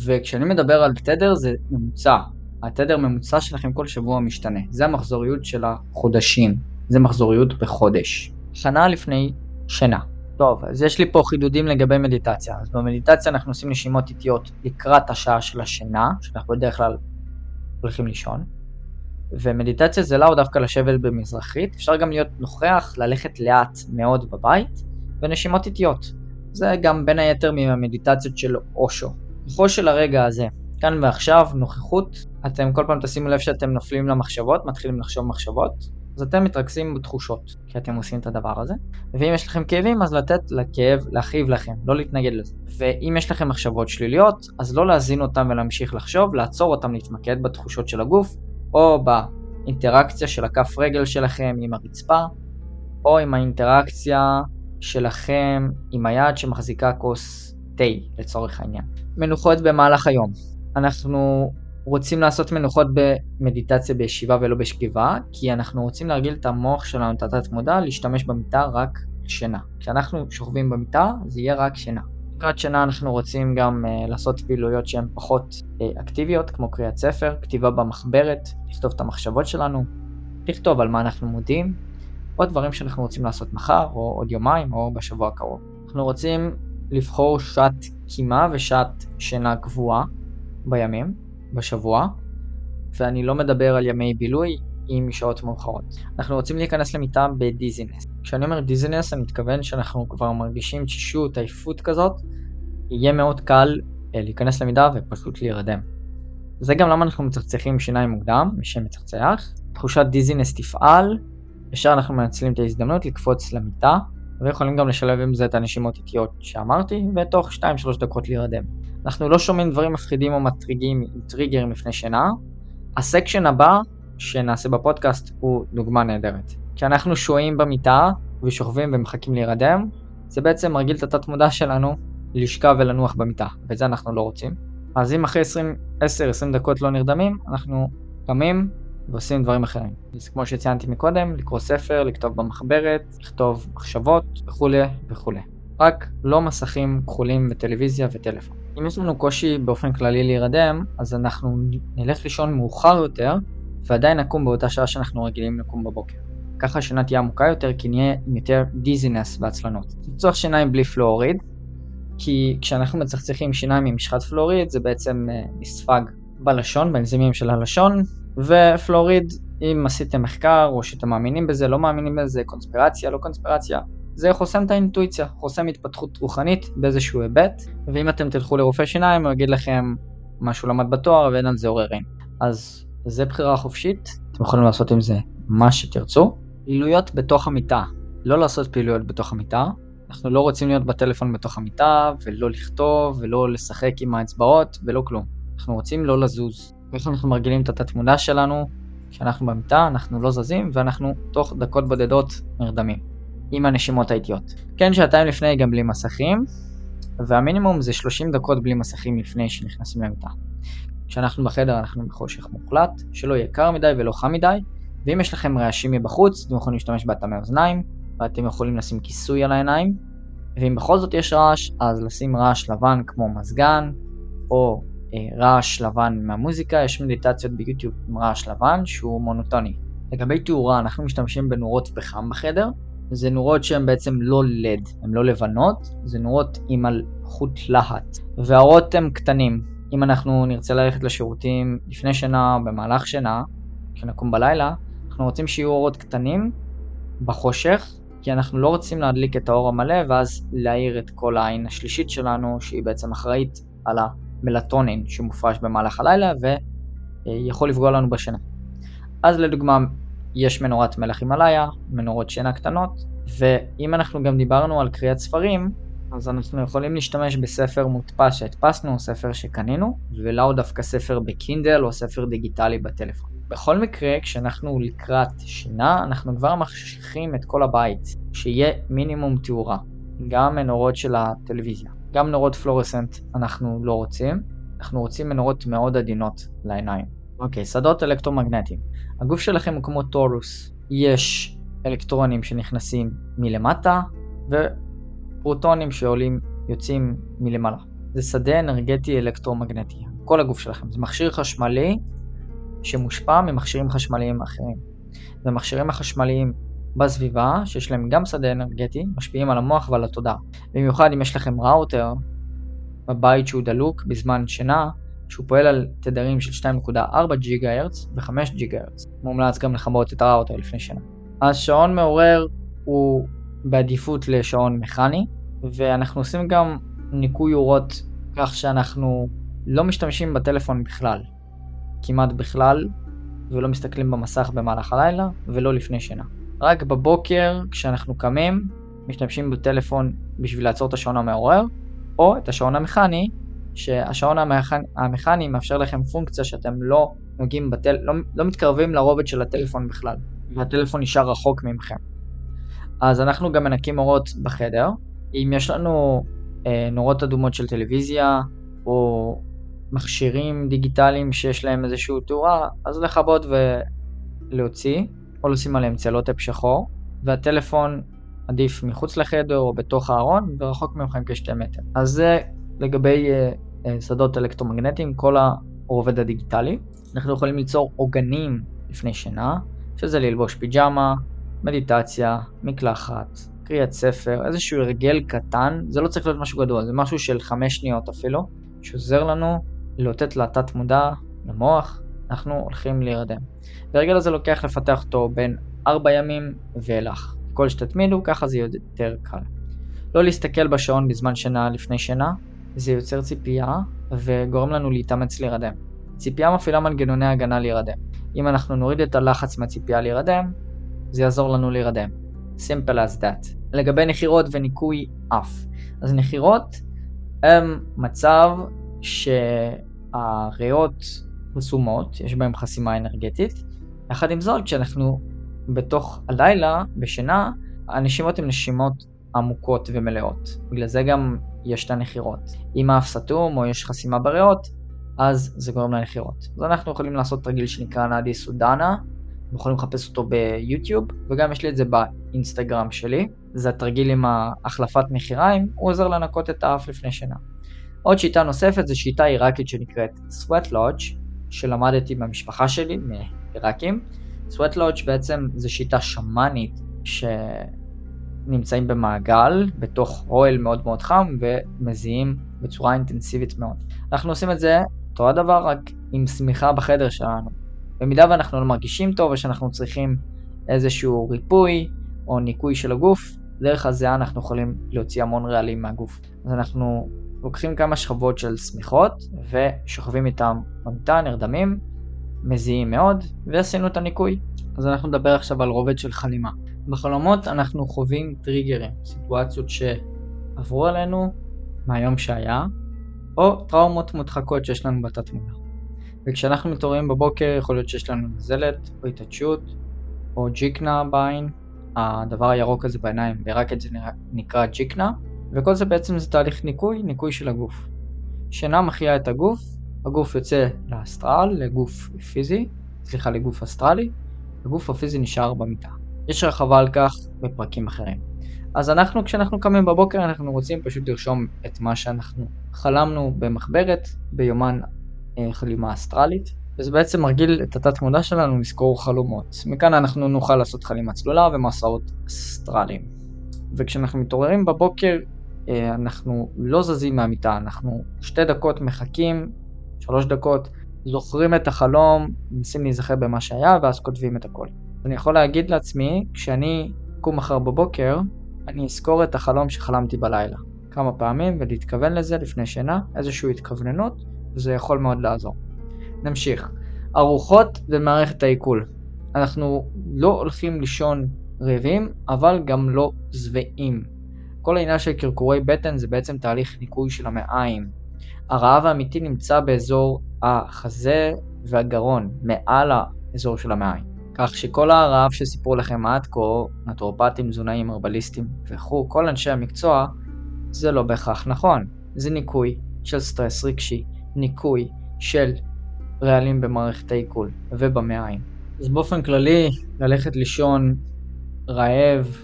וכשאני מדבר על תדר זה ממוצע. התדר ממוצע שלכם כל שבוע משתנה. זה המחזוריות של החודשים. זה מחזוריות בחודש. שנה לפני שינה. טוב, אז יש לי פה חידודים לגבי מדיטציה. אז במדיטציה אנחנו עושים נשימות איטיות לקראת השעה של השינה, שאנחנו בדרך כלל הולכים לישון. ומדיטציה זה לאו דווקא לשבת במזרחית, אפשר גם להיות נוכח, ללכת לאט מאוד בבית, ונשימות איטיות. זה גם בין היתר מהמדיטציות של אושו. כוחו של הרגע הזה, כאן ועכשיו, נוכחות, אתם כל פעם תשימו לב שאתם נופלים למחשבות, מתחילים לחשוב מחשבות, אז אתם מתרכזים בתחושות, כי אתם עושים את הדבר הזה. ואם יש לכם כאבים, אז לתת לכאב להכאיב לכם, לא להתנגד לזה. ואם יש לכם מחשבות שליליות, אז לא להזין אותם ולהמשיך לחשוב, לעצור אותם להתמקד בתחושות של הגוף, או באינטראקציה של הכף רגל שלכם עם הרצפה, או עם האינטראקציה שלכם עם היד שמחזיקה כוס תה לצורך העניין. מנוחות במהלך היום. אנחנו רוצים לעשות מנוחות במדיטציה בישיבה ולא בשכיבה, כי אנחנו רוצים להרגיל את המוח שלנו, את התת מודע, להשתמש במיטה רק שינה. כשאנחנו שוכבים במיטה, זה יהיה רק שינה. לקראת שינה אנחנו רוצים גם uh, לעשות פעילויות שהן פחות uh, אקטיביות, כמו קריאת ספר, כתיבה במחברת, לכתוב את המחשבות שלנו, לכתוב על מה אנחנו מודיעים, או דברים שאנחנו רוצים לעשות מחר, או עוד יומיים, או בשבוע הקרוב. אנחנו רוצים לבחור שעת קימה ושעת שינה קבועה בימים, בשבוע, ואני לא מדבר על ימי בילוי, עם משעות מאוחרות. אנחנו רוצים להיכנס למיטה בדיזינס. כשאני אומר דיזינס אני מתכוון שאנחנו כבר מרגישים תשישות, עייפות כזאת, יהיה מאוד קל אה, להיכנס למידה ופשוט להירדם. זה גם למה אנחנו מצחצחים שיניים מוקדם, מי שמצחצח. תחושת דיזינס תפעל, ישר אנחנו מנצלים את ההזדמנות לקפוץ למיטה, ויכולים גם לשלב עם זה את הנשימות איטיות שאמרתי, ותוך 2-3 דקות להירדם. אנחנו לא שומעים דברים מפחידים או מטריגים עם טריגרים לפני שינה. הסקשן הבא שנעשה בפודקאסט הוא דוגמה נהדרת. כשאנחנו שוהים במיטה ושוכבים ומחכים להירדם, זה בעצם מרגיל את התת מודע שלנו לשכב ולנוח במיטה, ואת זה אנחנו לא רוצים. אז אם אחרי 10-20 דקות לא נרדמים, אנחנו קמים ועושים דברים אחרים. אז כמו שציינתי מקודם, לקרוא ספר, לכתוב במחברת, לכתוב מחשבות וכולי וכולי. רק לא מסכים כחולים בטלוויזיה וטלפון. אם יש לנו קושי באופן כללי להירדם, אז אנחנו נלך לישון מאוחר יותר, ועדיין נקום באותה שעה שאנחנו רגילים לקום בבוקר. ככה השינה תהיה עמוקה יותר, כי נהיה עם יותר דיזינס ועצלנות. צחצוח שיניים בלי פלואוריד, כי כשאנחנו מצחצחים שיניים עם משחת פלואוריד, זה בעצם אה, נספג בלשון, באנזימים של הלשון, ופלואוריד, אם עשיתם מחקר או שאתם מאמינים בזה, לא מאמינים בזה, קונספירציה, לא קונספירציה, זה חוסם את האינטואיציה, חוסם התפתחות רוחנית באיזשהו היבט, ואם אתם תלכו לרופא שיניים הוא יגיד לכם מה שהוא למד בתואר ואין על זה עוררין. אז זה בחירה חופשית, אתם יכולים לעשות עם זה מה שתרצו. פעילויות בתוך המיטה, לא לעשות פעילויות בתוך המיטה, אנחנו לא רוצים להיות בטלפון בתוך המיטה, ולא לכתוב, ולא לשחק עם האצבעות, ולא כלום. אנחנו רוצים לא לזוז. איך אנחנו מרגילים את התת-מודע שלנו, כשאנחנו במיטה, אנחנו לא זזים, ואנחנו תוך דקות בודדות נרדמים. עם הנשימות האיטיות. כן, שעתיים לפני גם בלי מסכים, והמינימום זה 30 דקות בלי מסכים לפני שנכנסים למיטה. כשאנחנו בחדר אנחנו בחושך מוחלט, שלא יהיה קר מדי ולא חם מדי, ואם יש לכם רעשים מבחוץ, אתם יכולים להשתמש באטמי אוזניים, ואתם יכולים לשים כיסוי על העיניים, ואם בכל זאת יש רעש, אז לשים רעש לבן כמו מזגן, או אה, רעש לבן מהמוזיקה, יש מדיטציות ביוטיוב עם רעש לבן שהוא מונוטוני. לגבי תאורה, אנחנו משתמשים בנורות פחם בחדר, זה נורות שהן בעצם לא לד, הן לא לבנות, זה נורות עם חוט להט. והאורות הם קטנים. אם אנחנו נרצה ללכת לשירותים לפני שינה, במהלך שינה, כשנקום בלילה, אנחנו רוצים שיהיו אורות קטנים בחושך, כי אנחנו לא רוצים להדליק את האור המלא ואז להאיר את כל העין השלישית שלנו, שהיא בעצם אחראית על המלטונין שמופרש במהלך הלילה ויכול לפגוע לנו בשינה. אז לדוגמה, יש מנורת מלח הימאליה, מנורות שינה קטנות, ואם אנחנו גם דיברנו על קריאת ספרים, אז אנחנו יכולים להשתמש בספר מודפס שהדפסנו, ספר שקנינו, ולאו דווקא ספר בקינדל או ספר דיגיטלי בטלפון. בכל מקרה, כשאנחנו לקראת שינה, אנחנו כבר מחשיכים את כל הבית, שיהיה מינימום תאורה. גם מנורות של הטלוויזיה. גם נורות פלורסנט אנחנו לא רוצים, אנחנו רוצים מנורות מאוד עדינות לעיניים. אוקיי, שדות אלקטרומגנטיים. הגוף שלכם הוא כמו טורוס. יש אלקטרונים שנכנסים מלמטה ופרוטונים שעולים, יוצאים מלמעלה. זה שדה אנרגטי אלקטרומגנטי. כל הגוף שלכם. זה מכשיר חשמלי שמושפע ממכשירים חשמליים אחרים. והמכשירים החשמליים בסביבה, שיש להם גם שדה אנרגטי, משפיעים על המוח ועל התודעה. במיוחד אם יש לכם ראוטר בבית שהוא דלוק בזמן שינה, שהוא פועל על תדרים של 2.4 ג'יגה הרץ ו-5 ג'יגה הרץ. מומלץ גם לכבות את הראוטר לפני שינה. אז שעון מעורר הוא בעדיפות לשעון מכני, ואנחנו עושים גם ניקוי אורות כך שאנחנו לא משתמשים בטלפון בכלל, כמעט בכלל, ולא מסתכלים במסך במהלך הלילה, ולא לפני שינה. רק בבוקר, כשאנחנו קמים, משתמשים בטלפון בשביל לעצור את השעון המעורר, או את השעון המכני, שהשעון המכני, המכני מאפשר לכם פונקציה שאתם לא נוגעים בטל... לא, לא מתקרבים לרובד של הטלפון בכלל, והטלפון נשאר רחוק ממכם. אז אנחנו גם מנקים אורות בחדר. אם יש לנו אה, נורות אדומות של טלוויזיה, או מכשירים דיגיטליים שיש להם איזושהי תאורה, אז לכבות ולהוציא, או לשים עליהם צלוטפ שחור, והטלפון עדיף מחוץ לחדר או בתוך הארון, ורחוק ממכם כשתי מטר. אז זה לגבי uh, uh, שדות אלקטרומגנטיים, כל הרובד הדיגיטלי. אנחנו יכולים ליצור עוגנים לפני שינה, שזה ללבוש פיג'מה, מדיטציה, מקלחת, קריאת ספר, איזשהו הרגל קטן, זה לא צריך להיות משהו גדול, זה משהו של חמש שניות אפילו, שעוזר לנו לאותת לתת מודע, למוח, אנחנו הולכים להירדם. והרגל הזה לוקח לפתח אותו בין 4 ימים ואילך. ככל שתתמידו, ככה זה יותר קל. לא להסתכל בשעון בזמן שינה לפני שינה, זה יוצר ציפייה וגורם לנו להתאמץ להירדם. ציפייה מפעילה מנגנוני הגנה להירדם. אם אנחנו נוריד את הלחץ מהציפייה להירדם, זה יעזור לנו להירדם. simple as that. לגבי נחירות וניקוי אף. אז נחירות הם מצב שהריאות חסומות, יש בהם חסימה אנרגטית. יחד עם זאת, כשאנחנו בתוך הלילה, בשינה, הנשימות הן נשימות עמוקות ומלאות. בגלל זה גם יש את הנחירות. אם האף סתום או יש חסימה בריאות, אז זה גורם לנחירות. אז אנחנו יכולים לעשות תרגיל שנקרא נאדי סודנה, אתם יכולים לחפש אותו ביוטיוב, וגם יש לי את זה באינסטגרם שלי. זה התרגיל עם החלפת נחיריים, הוא עוזר לנקות את האף לפני שינה. עוד שיטה נוספת זה שיטה עיראקית שנקראת Sweat Lodge, שלמדתי במשפחה שלי, מעיראקים. Sweat Lodge בעצם זה שיטה שמאנית שנמצאים במעגל, בתוך אוהל מאוד מאוד חם, ומזיעים בצורה אינטנסיבית מאוד. אנחנו עושים את זה אותו הדבר, רק עם שמיכה בחדר שלנו. במידה ואנחנו לא מרגישים טוב ושאנחנו צריכים איזשהו ריפוי או ניקוי של הגוף, דרך הזיעה אנחנו יכולים להוציא המון רעלים מהגוף. אז אנחנו לוקחים כמה שכבות של שמיכות ושוכבים איתם במיטה, נרדמים, מזיעים מאוד, ועשינו את הניקוי. אז אנחנו נדבר עכשיו על רובד של חלימה. בחלומות אנחנו חווים טריגרים, סיטואציות שעברו עלינו מהיום שהיה, או טראומות מודחקות שיש לנו בתת מודע. וכשאנחנו מתעוררים בבוקר יכול להיות שיש לנו נזלת, או התעדשות, או ג'יקנה בעין, הדבר הירוק הזה בעיניים, ורק את זה נקרא ג'יקנה, וכל זה בעצם זה תהליך ניקוי, ניקוי של הגוף. שינה מחיה את הגוף, הגוף יוצא לאסטרל, לגוף פיזי, סליחה, לגוף אסטרלי, הגוף הפיזי נשאר במיטה. יש רחבה על כך בפרקים אחרים. אז אנחנו, כשאנחנו קמים בבוקר, אנחנו רוצים פשוט לרשום את מה שאנחנו חלמנו במחברת, ביומן אה, חלימה אסטרלית, וזה בעצם מרגיל את התת מודע שלנו לזכור חלומות. מכאן אנחנו נוכל לעשות חלימה צלולה ומסעות אסטרליים. וכשאנחנו מתעוררים בבוקר, אה, אנחנו לא זזים מהמיטה, אנחנו שתי דקות מחכים, שלוש דקות, זוכרים את החלום, מנסים להיזכר במה שהיה, ואז כותבים את הכל. אני יכול להגיד לעצמי, כשאני אקום מחר בבוקר, אני אזכור את החלום שחלמתי בלילה. כמה פעמים ולהתכוון לזה לפני שינה, איזושהי התכווננות, וזה יכול מאוד לעזור. נמשיך. ארוחות ומערכת העיכול. אנחנו לא הולכים לישון רעבים, אבל גם לא שבעים. כל העניין של קרקורי בטן זה בעצם תהליך ניקוי של המעיים. הרעב האמיתי נמצא באזור החזה והגרון, מעל האזור של המעיים. כך שכל הרעב שסיפרו לכם עד כה, נטורופטים, תזונאים, הרבליסטים וכו', כל אנשי המקצוע, זה לא בהכרח נכון. זה ניקוי של סטרס רגשי, ניקוי של רעלים במערכת העיכול ובמעיים. אז באופן כללי, ללכת לישון רעב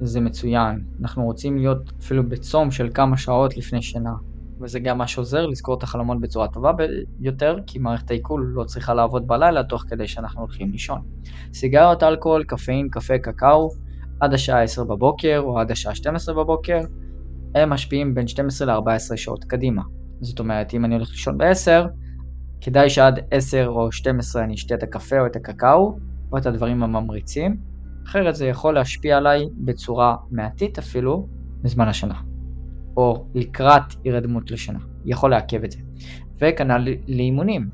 זה מצוין. אנחנו רוצים להיות אפילו בצום של כמה שעות לפני שינה. וזה גם מה שעוזר לזכור את החלומות בצורה טובה יותר, כי מערכת העיכול לא צריכה לעבוד בלילה תוך כדי שאנחנו הולכים לישון. סיגריות, אלכוהול, קפאין, קפה, קקאו, עד השעה 10 בבוקר או עד השעה 12 בבוקר, הם משפיעים בין 12 ל-14 שעות קדימה. זאת אומרת, אם אני הולך לישון ב-10, כדאי שעד 10 או 12 אני אשתה את הקפה או את הקקאו, או את הדברים הממריצים, אחרת זה יכול להשפיע עליי בצורה מעטית אפילו בזמן השנה. או לקראת הירדמות לשינה, יכול לעכב את זה. וכנ"ל לאימונים.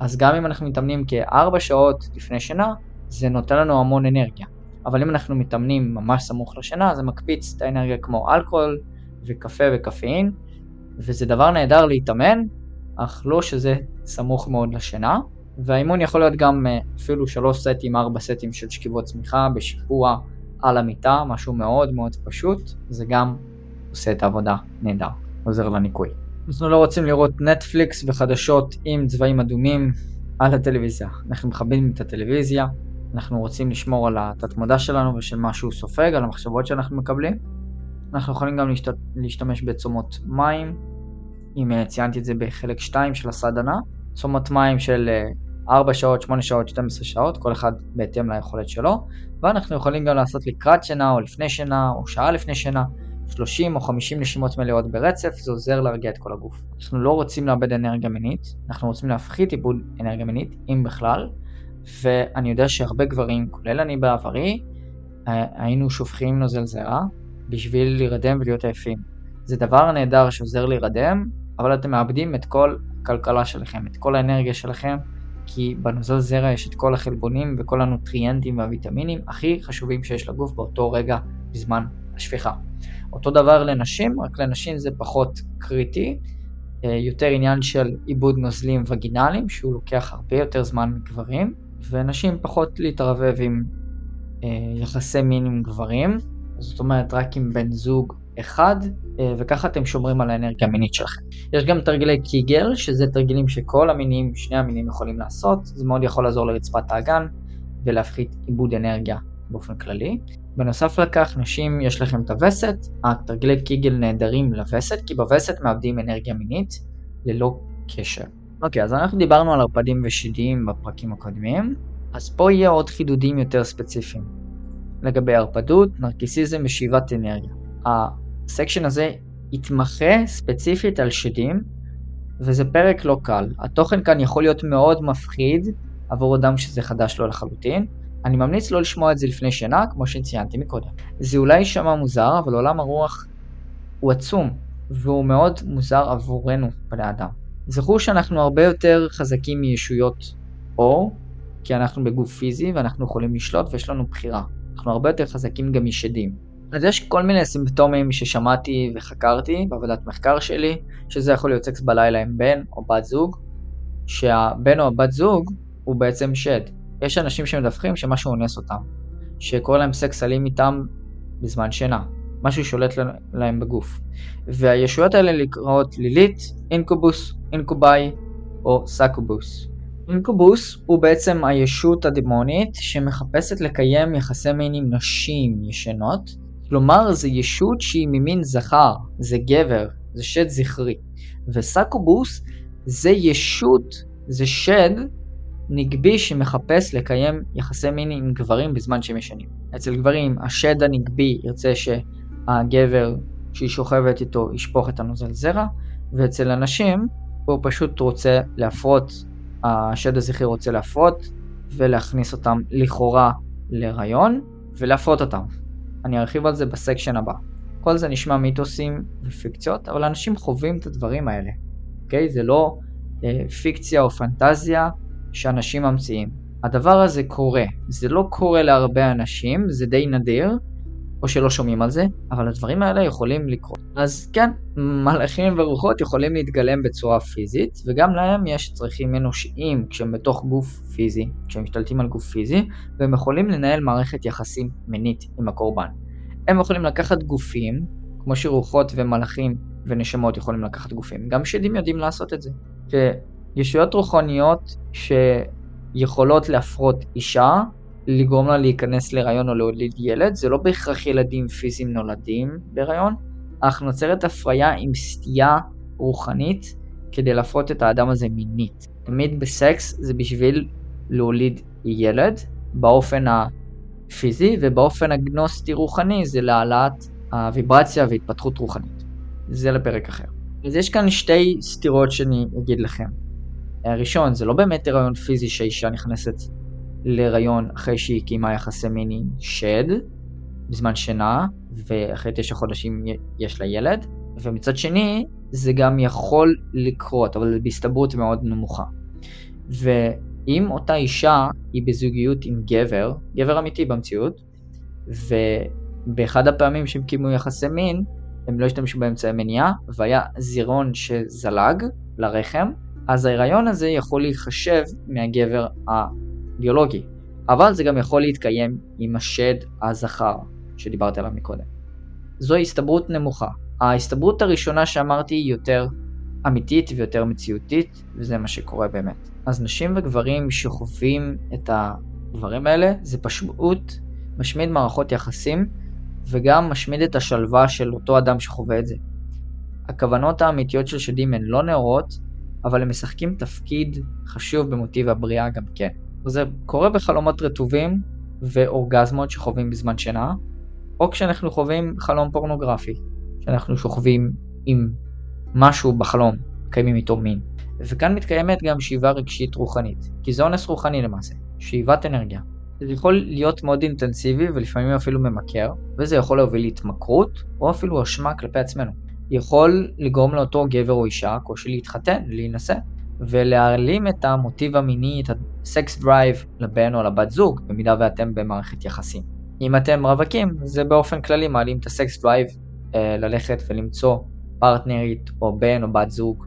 אז גם אם אנחנו מתאמנים כארבע שעות לפני שינה, זה נותן לנו המון אנרגיה. אבל אם אנחנו מתאמנים ממש סמוך לשינה, זה מקפיץ את האנרגיה כמו אלכוהול וקפה וקפאין, וזה דבר נהדר להתאמן, אך לא שזה סמוך מאוד לשינה. והאימון יכול להיות גם אה, אפילו שלוש סטים, ארבע סטים של שכיבות צמיחה בשיפוע על המיטה, משהו מאוד מאוד פשוט, זה גם עושה את העבודה נהדר, עוזר לניקוי. אנחנו לא רוצים לראות נטפליקס וחדשות עם צבעים אדומים על הטלוויזיה. אנחנו מכבדים את הטלוויזיה, אנחנו רוצים לשמור על התת-מודע שלנו ושל מה שהוא סופג, על המחשבות שאנחנו מקבלים. אנחנו יכולים גם להשת... להשתמש בצומות מים, אם אה, ציינתי את זה בחלק 2 של הסדנה, צומות מים של 4 אה, שעות, 8 שעות, 12 שעות, כל אחד בהתאם ליכולת שלו, ואנחנו יכולים גם לעשות לקראת שינה או לפני שינה או שעה לפני שינה, 30 או 50 נשימות מלאות ברצף, זה עוזר להרגיע את כל הגוף. אנחנו לא רוצים לאבד אנרגיה מינית, אנחנו רוצים להפחית עיבוד אנרגיה מינית, אם בכלל, ואני יודע שהרבה גברים, כולל אני בעברי, אה, היינו שופכים נוזל זרע בשביל להירדם ולהיות עייפים. זה דבר נהדר שעוזר להירדם, אבל אתם מאבדים את כל הכלכלה שלכם, את כל האנרגיה שלכם, כי בנוזל זרע יש את כל החלבונים וכל הנוטריאנטים והוויטמינים הכי חשובים שיש לגוף באותו רגע בזמן השפיכה. אותו דבר לנשים, רק לנשים זה פחות קריטי, אה, יותר עניין של עיבוד נוזלים וגינליים, שהוא לוקח הרבה יותר זמן מגברים, ונשים פחות להתערבב עם אה, יחסי מין עם גברים, זאת אומרת רק עם בן זוג אחד, אה, וככה אתם שומרים על האנרגיה המינית שלכם. יש גם תרגילי קיגל, שזה תרגילים שכל המינים, שני המינים יכולים לעשות, זה מאוד יכול לעזור לרצפת האגן ולהפחית עיבוד אנרגיה באופן כללי. בנוסף לכך, נשים יש לכם את הווסת, התרגילי קיגל נהדרים לווסת, כי בווסת מאבדים אנרגיה מינית ללא קשר. אוקיי, אז אנחנו דיברנו על ערפדים ושדים בפרקים הקודמים, אז פה יהיה עוד חידודים יותר ספציפיים. לגבי ערפדות, נרקיסיזם ושאיבת אנרגיה. הסקשן הזה יתמחה ספציפית על שדים, וזה פרק לא קל. התוכן כאן יכול להיות מאוד מפחיד עבור אדם שזה חדש לו לחלוטין. אני ממליץ לא לשמוע את זה לפני שינה, כמו שציינתי מקודם. זה אולי יישמע מוזר, אבל עולם הרוח הוא עצום, והוא מאוד מוזר עבורנו, בני אדם. זכרו שאנחנו הרבה יותר חזקים מישויות אור, כי אנחנו בגוף פיזי ואנחנו יכולים לשלוט ויש לנו בחירה. אנחנו הרבה יותר חזקים גם משדים. אז יש כל מיני סימפטומים ששמעתי וחקרתי בעבודת מחקר שלי, שזה יכול להיות סקס בלילה עם בן או בת זוג, שהבן או הבת זוג הוא בעצם שד. יש אנשים שמדווחים שמשהו אונס אותם, שקורא להם סקס אלים איתם בזמן שינה, משהו שולט להם בגוף. והישויות האלה נקראות לילית, אינקובוס, אינקובאי או סאקובוס. אינקובוס הוא בעצם הישות הדמונית שמחפשת לקיים יחסי מין עם נשים ישנות, כלומר זה ישות שהיא ממין זכר, זה גבר, זה שד זכרי. וסאקובוס זה ישות, זה שד נקבי שמחפש לקיים יחסי מין עם גברים בזמן שהם ישנים. אצל גברים השד הנקבי ירצה שהגבר שהיא שוכבת איתו ישפוך את הנוזל זרע, ואצל הנשים הוא פשוט רוצה להפרות, השד הזכרי רוצה להפרות ולהכניס אותם לכאורה להיריון ולהפרות אותם. אני ארחיב על זה בסקשן הבא. כל זה נשמע מיתוסים ופיקציות, אבל אנשים חווים את הדברים האלה, אוקיי? זה לא אה, פיקציה או פנטזיה שאנשים ממציאים. הדבר הזה קורה. זה לא קורה להרבה אנשים, זה די נדיר, או שלא שומעים על זה, אבל הדברים האלה יכולים לקרות. אז כן, מלאכים ורוחות יכולים להתגלם בצורה פיזית, וגם להם יש צרכים אנושיים כשהם בתוך גוף פיזי, כשהם משתלטים על גוף פיזי, והם יכולים לנהל מערכת יחסים מינית עם הקורבן. הם יכולים לקחת גופים, כמו שרוחות ומלאכים ונשמות יכולים לקחת גופים, גם שדים יודעים לעשות את זה. וישויות רוחניות שיכולות להפרות אישה, לגרום לה להיכנס להיריון או להוליד ילד, זה לא בהכרח ילדים פיזיים נולדים בהיריון, אך נוצרת הפריה עם סטייה רוחנית כדי להפרות את האדם הזה מינית. תמיד בסקס זה בשביל להוליד ילד באופן הפיזי, ובאופן הגנוסטי רוחני זה להעלאת הוויברציה והתפתחות רוחנית. זה לפרק אחר. אז יש כאן שתי סתירות שאני אגיד לכם. הראשון, זה לא באמת הריון פיזי שהאישה נכנסת להיריון אחרי שהיא קיימה יחסי עם שד בזמן שינה, ואחרי תשע חודשים יש לה ילד, ומצד שני זה גם יכול לקרות, אבל בהסתברות מאוד נמוכה. ואם אותה אישה היא בזוגיות עם גבר, גבר אמיתי במציאות, ובאחד הפעמים שהם קיימו יחסי מין, הם לא השתמשו באמצעי מניעה, והיה זירון שזלג לרחם, אז ההיריון הזה יכול להיחשב מהגבר ביולוגי, אבל זה גם יכול להתקיים עם השד הזכר שדיברתי עליו מקודם. זו הסתברות נמוכה. ההסתברות הראשונה שאמרתי היא יותר אמיתית ויותר מציאותית, וזה מה שקורה באמת. אז נשים וגברים שחווים את הדברים האלה, זה פשוט משמיד מערכות יחסים, וגם משמיד את השלווה של אותו אדם שחווה את זה. הכוונות האמיתיות של שדים הן לא נאורות, אבל הם משחקים תפקיד חשוב במוטיב הבריאה גם כן. זה קורה בחלומות רטובים ואורגזמות שחווים בזמן שינה, או כשאנחנו חווים חלום פורנוגרפי. שאנחנו שוכבים עם משהו בחלום, מקיימים איתו מין. וכאן מתקיימת גם שאיבה רגשית רוחנית, כי זה אונס רוחני למעשה, שאיבת אנרגיה. זה יכול להיות מאוד אינטנסיבי ולפעמים אפילו ממכר, וזה יכול להוביל להתמכרות, או אפילו אשמה כלפי עצמנו. יכול לגרום לאותו גבר או אישה קושי להתחתן, להינשא, ולהעלים את המוטיב המיני, את ה sex drive לבן או לבת זוג, במידה ואתם במערכת יחסים. אם אתם רווקים, זה באופן כללי מעלים את ה sex drive אה, ללכת ולמצוא פרטנרית או בן או בת זוג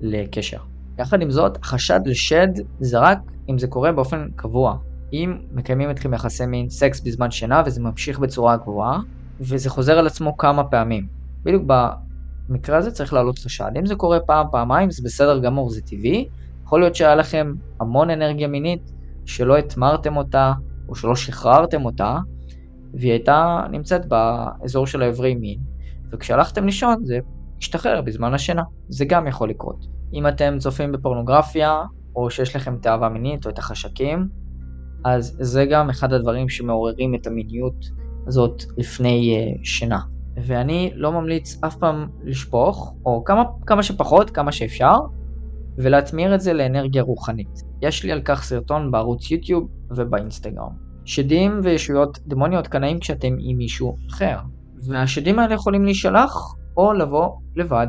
לקשר. יחד עם זאת, חשד לשד זה רק אם זה קורה באופן קבוע. אם מקיימים אתכם יחסי מין סקס בזמן שינה וזה ממשיך בצורה גבוהה, וזה חוזר על עצמו כמה פעמים. בדיוק במקרה הזה צריך לעלות חשד. אם זה קורה פעם, פעמיים, זה בסדר גמור, זה טבעי. יכול להיות שהיה לכם המון אנרגיה מינית שלא התמרתם אותה, או שלא שחררתם אותה, והיא הייתה נמצאת באזור של האיברי מין, וכשהלכתם לישון זה השתחרר בזמן השינה. זה גם יכול לקרות. אם אתם צופים בפורנוגרפיה, או שיש לכם תאווה מינית או את החשקים, אז זה גם אחד הדברים שמעוררים את המיניות הזאת לפני uh, שינה. ואני לא ממליץ אף פעם לשפוך, או כמה, כמה שפחות, כמה שאפשר, ולהטמיר את זה לאנרגיה רוחנית. יש לי על כך סרטון בערוץ יוטיוב ובאינסטגרם. שדים וישויות דמוניות קנאים כשאתם עם מישהו אחר, והשדים האלה יכולים להישלח או לבוא לבד,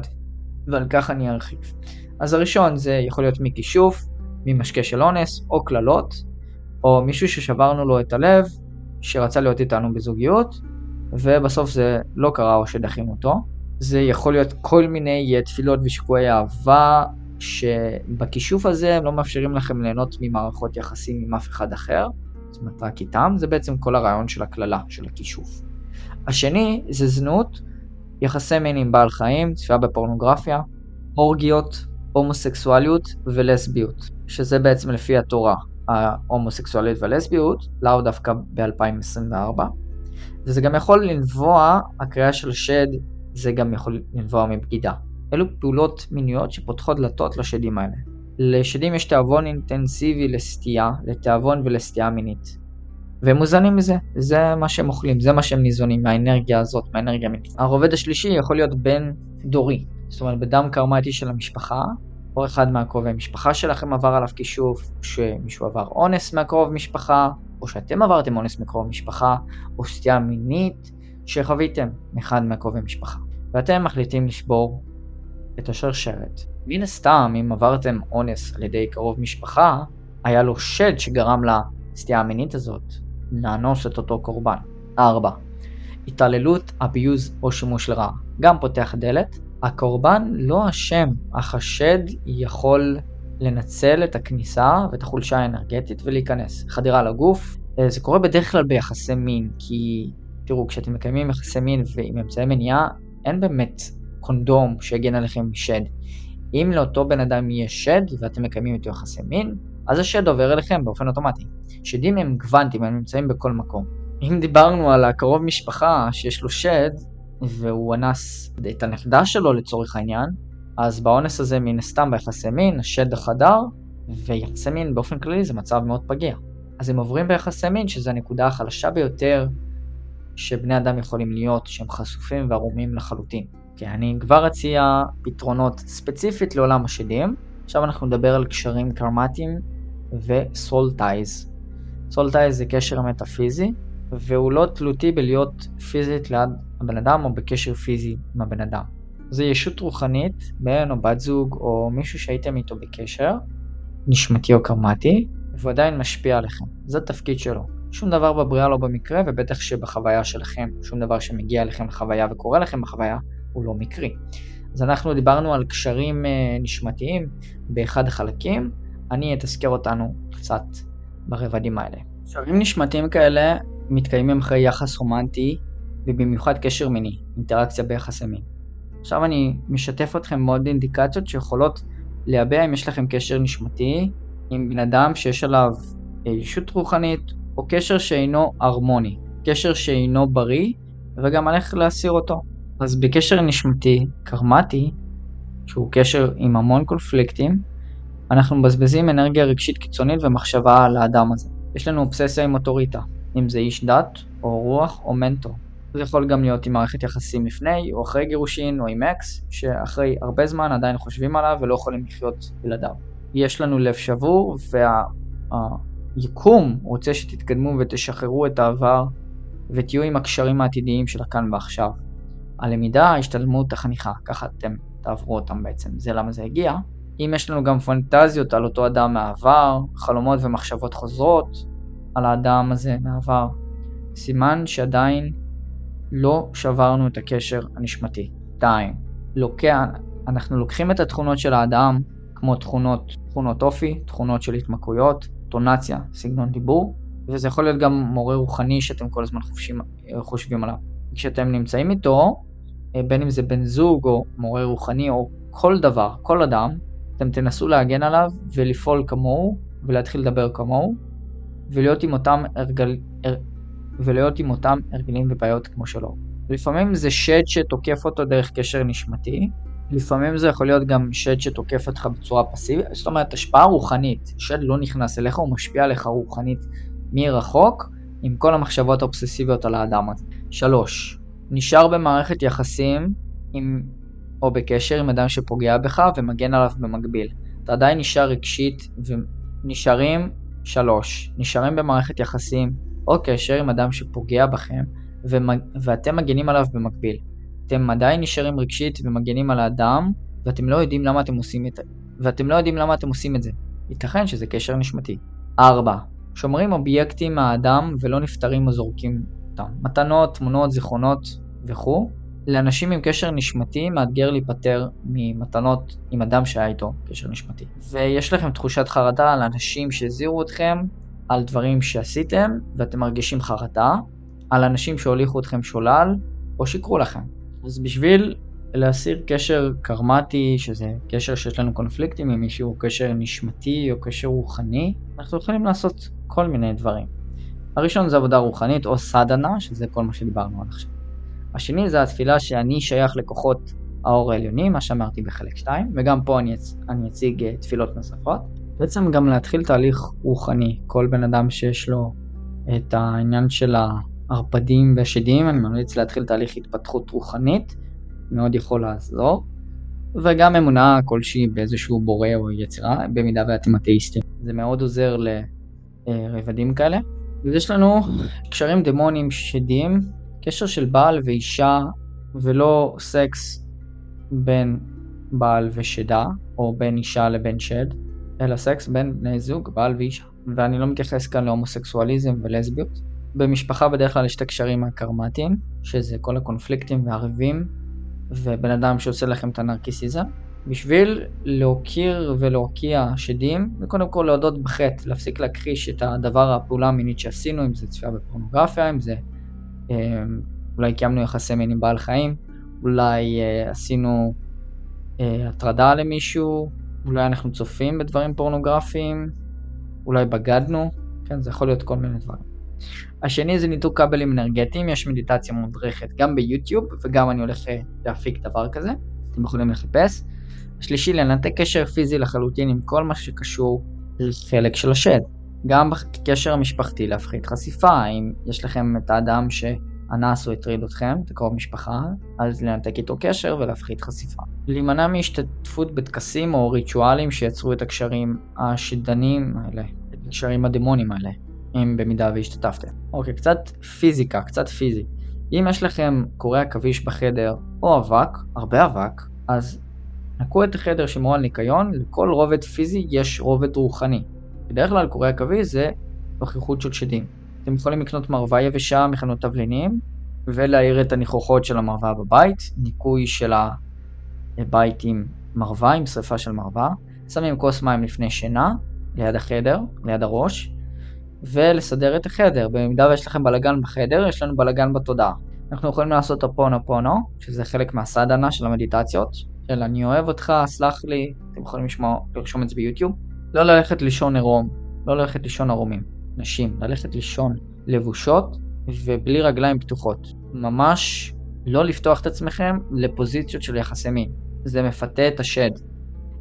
ועל כך אני ארחיב. אז הראשון זה יכול להיות מכישוף, ממשקה של אונס, או קללות, או מישהו ששברנו לו את הלב, שרצה להיות איתנו בזוגיות, ובסוף זה לא קרה או שדחינו אותו. זה יכול להיות כל מיני תפילות ושקועי אהבה, שבכישוף הזה הם לא מאפשרים לכם ליהנות ממערכות יחסים עם אף אחד אחר, זאת אומרת רק איתם, זה בעצם כל הרעיון של הקללה, של הכישוף. השני זה זנות, יחסי מין עם בעל חיים, צפייה בפורנוגרפיה, אורגיות, הומוסקסואליות ולסביות, שזה בעצם לפי התורה, ההומוסקסואליות והלסביות, לאו דווקא ב-2024. וזה גם יכול לנבוע, הקריאה של שד, זה גם יכול לנבוע מבגידה. אלו פעולות מיניות שפותחות דלתות לשדים האלה. לשדים יש תיאבון אינטנסיבי לסטייה, לתיאבון ולסטייה מינית. והם מוזנים מזה, זה מה שהם אוכלים, זה מה שהם ניזונים מהאנרגיה הזאת, מהאנרגיה המינית. הרובד השלישי יכול להיות בן דורי, זאת אומרת בדם קרמטי של המשפחה, או אחד מהקרובי משפחה שלכם עבר עליו כישוף, שמישהו עבר אונס מהקרוב משפחה, או שאתם עברתם אונס מקרוב משפחה, או סטייה מינית שחוויתם מאחד מהקרובי משפחה. ואתם מחליטים לשבור את השרשרת. מן הסתם, אם עברתם אונס על ידי קרוב משפחה, היה לו שד שגרם לסטייה המינית הזאת לאנוס את אותו קורבן. 4. התעללות, אביוז או שימוש לרעה. גם פותח דלת הקורבן לא אשם, השד יכול לנצל את הכניסה ואת החולשה האנרגטית ולהיכנס. חדירה לגוף, אה, זה קורה בדרך כלל ביחסי מין, כי תראו, כשאתם מקיימים יחסי מין ועם אמצעי מניעה, אין באמת קונדום שיגן עליכם משד. אם לאותו בן אדם יהיה שד ואתם מקיימים איתו יחסי מין, אז השד עובר אליכם באופן אוטומטי. שדים הם גוונטים, הם נמצאים בכל מקום. אם דיברנו על הקרוב משפחה שיש לו שד, והוא אנס את הנכדה שלו לצורך העניין, אז באונס הזה מן הסתם ביחסי מין, השד החדר, ויחסי מין באופן כללי זה מצב מאוד פגיע. אז הם עוברים ביחסי מין, שזו הנקודה החלשה ביותר שבני אדם יכולים להיות, שהם חשופים וערומים לחלוטין. כי אני כבר אציע פתרונות ספציפית לעולם השדים. עכשיו אנחנו נדבר על קשרים קרמטיים ו soul ties. soul ties זה קשר מטאפיזי, והוא לא תלותי בלהיות פיזית ליד הבן אדם או בקשר פיזי עם הבן אדם. זה ישות רוחנית, בן או בת זוג או מישהו שהייתם איתו בקשר, נשמתי או קרמטי, והוא עדיין משפיע עליכם. זה התפקיד שלו. שום דבר בבריאה לא במקרה, ובטח שבחוויה שלכם, שום דבר שמגיע אליכם לחוויה וקורה לכם בחוויה, הוא לא מקרי. אז אנחנו דיברנו על קשרים אה, נשמתיים באחד החלקים, אני אתזכר אותנו קצת ברבדים האלה. קשרים נשמתיים כאלה מתקיימים אחרי יחס רומנטי, ובמיוחד קשר מיני, אינטראקציה ביחסי מין. עכשיו אני משתף אתכם מאוד אינדיקציות שיכולות להביע אם יש לכם קשר נשמתי עם בן אדם שיש עליו אה, ישות רוחנית, או קשר שאינו הרמוני, קשר שאינו בריא, וגם איך להסיר אותו. אז בקשר נשמתי, קרמטי, שהוא קשר עם המון קונפליקטים, אנחנו מבזבזים אנרגיה רגשית קיצונית ומחשבה על האדם הזה. יש לנו אובססיה עם אוטוריטה, אם זה איש דת, או רוח, או מנטור. זה יכול גם להיות עם מערכת יחסים לפני או אחרי גירושין או עם אקס, שאחרי הרבה זמן עדיין חושבים עליו ולא יכולים לחיות בלעדיו. יש לנו לב שבור והיקום רוצה שתתקדמו ותשחררו את העבר ותהיו עם הקשרים העתידיים של הכאן ועכשיו. הלמידה, ההשתלמות, החניכה, ככה אתם תעברו אותם בעצם, זה למה זה הגיע. אם יש לנו גם פנטזיות על אותו אדם מהעבר, חלומות ומחשבות חוזרות על האדם הזה מהעבר, סימן שעדיין לא שברנו את הקשר הנשמתי. 2. לוקח, אנחנו לוקחים את התכונות של האדם, כמו תכונות, תכונות אופי, תכונות של התמכרויות, טונציה, סגנון דיבור, וזה יכול להיות גם מורה רוחני שאתם כל הזמן חופשים, חושבים עליו. כשאתם נמצאים איתו, אה, בין אם זה בן זוג או מורה רוחני או כל דבר, כל אדם, אתם תנסו להגן עליו ולפעול כמוהו ולהתחיל לדבר כמוהו ולהיות עם אותם, הרגל, הר, ולהיות עם אותם הרגלים ובעיות כמו שלו. לפעמים זה שד שתוקף אותו דרך קשר נשמתי, לפעמים זה יכול להיות גם שד שתוקף אותך בצורה פסיבית, זאת אומרת השפעה רוחנית, שד לא נכנס אליך, הוא משפיע עליך רוחנית מרחוק, עם כל המחשבות האובססיביות על האדם הזה. 3. נשאר במערכת יחסים עם, או בקשר עם אדם שפוגע בך ומגן עליו במקביל. אתה עדיין נשאר רגשית ונשארים 3. נשארים במערכת יחסים או קשר עם אדם שפוגע בכם ומג... ואתם מגנים עליו במקביל. אתם עדיין נשארים רגשית ומגנים על האדם ואתם לא יודעים למה אתם עושים את. ואתם לא יודעים למה אתם עושים את זה. ייתכן שזה קשר נשמתי. 4. שומרים אובייקטים מהאדם ולא נפטרים או זורקים אותם. מתנות, תמונות, זיכרונות וכו'. לאנשים עם קשר נשמתי מאתגר להיפטר ממתנות עם אדם שהיה איתו קשר נשמתי. ויש לכם תחושת חרדה על אנשים שהזהירו אתכם, על דברים שעשיתם ואתם מרגישים חרדה, על אנשים שהוליכו אתכם שולל או שיקרו לכם. אז בשביל להסיר קשר קרמטי, שזה קשר שיש לנו קונפליקטים עם מישהו, קשר נשמתי או קשר רוחני, אנחנו יכולים לעשות כל מיני דברים. הראשון זה עבודה רוחנית או סדנה, שזה כל מה שדיברנו עד עכשיו. השני זה התפילה שאני שייך לכוחות האור העליוני, מה שאמרתי בחלק 2, וגם פה אני, אצ... אני אציג uh, תפילות נוספות. בעצם גם להתחיל תהליך רוחני, כל בן אדם שיש לו את העניין של הערפדים והשדים, אני ממליץ להתחיל תהליך התפתחות רוחנית, מאוד יכול לעזור. וגם אמונה כלשהי באיזשהו בורא או יצירה, במידה ואתם אתאיסטים. זה מאוד עוזר לרבדים כאלה. ויש לנו קשרים דמונים שדים, קשר של בעל ואישה ולא סקס בין בעל ושדה, או בין אישה לבין שד, אלא סקס בין בני זוג, בעל ואישה. ואני לא מתייחס כאן להומוסקסואליזם ולסביות. במשפחה בדרך כלל יש את הקשרים הקרמטיים, שזה כל הקונפליקטים והריבים, ובן אדם שעושה לכם את הנרקיסיזם. בשביל להוקיר ולהוקיע שדים, וקודם כל להודות בחטא, להפסיק להכחיש את הדבר, הפעולה המינית שעשינו, אם זה צפייה בפורנוגרפיה, אם זה אולי קיימנו יחסי מין עם בעל חיים, אולי אה, עשינו אה, הטרדה למישהו, אולי אנחנו צופים בדברים פורנוגרפיים, אולי בגדנו, כן, זה יכול להיות כל מיני דברים. השני זה ניתוק כבלים אנרגטיים, יש מדיטציה מודרכת גם ביוטיוב וגם אני הולך להפיק דבר כזה, אתם יכולים לחפש. השלישי, לנתק קשר פיזי לחלוטין עם כל מה שקשור לחלק של השד. גם בקשר המשפחתי להפחית חשיפה, אם יש לכם את האדם שאנס או הטריד אתכם, את הקרוב משפחה, אז לנתק איתו קשר ולהפחית חשיפה. להימנע מהשתתפות בטקסים או ריטואלים שיצרו את הקשרים השדנים האלה, את הקשרים הדמונים האלה, אם במידה והשתתפתם. אוקיי, קצת פיזיקה, קצת פיזי. אם יש לכם קורי עכביש בחדר או אבק, הרבה אבק, אז נקו את החדר שמור על ניקיון, לכל רובד פיזי יש רובד רוחני. בדרך כלל קורי עכביש זה נוכחות של שדים. אתם יכולים לקנות מרווה יבשה מחנות תבלינים, ולהאיר את הניחוחות של המרווה בבית, ניקוי של הבית עם מרווה, עם שריפה של מרווה, שמים כוס מים לפני שינה, ליד החדר, ליד הראש, ולסדר את החדר. במידה ויש לכם בלאגן בחדר, יש לנו בלאגן בתודעה. אנחנו יכולים לעשות הפונו פונו, שזה חלק מהסדנה של המדיטציות, של אני אוהב אותך, סלח לי, אתם יכולים לשמוע, לרשום את זה ביוטיוב. לא ללכת לישון עירום, לא ללכת לישון ערומים. נשים, ללכת לישון לבושות ובלי רגליים פתוחות. ממש לא לפתוח את עצמכם לפוזיציות של יחסי מין. זה מפתה את השד.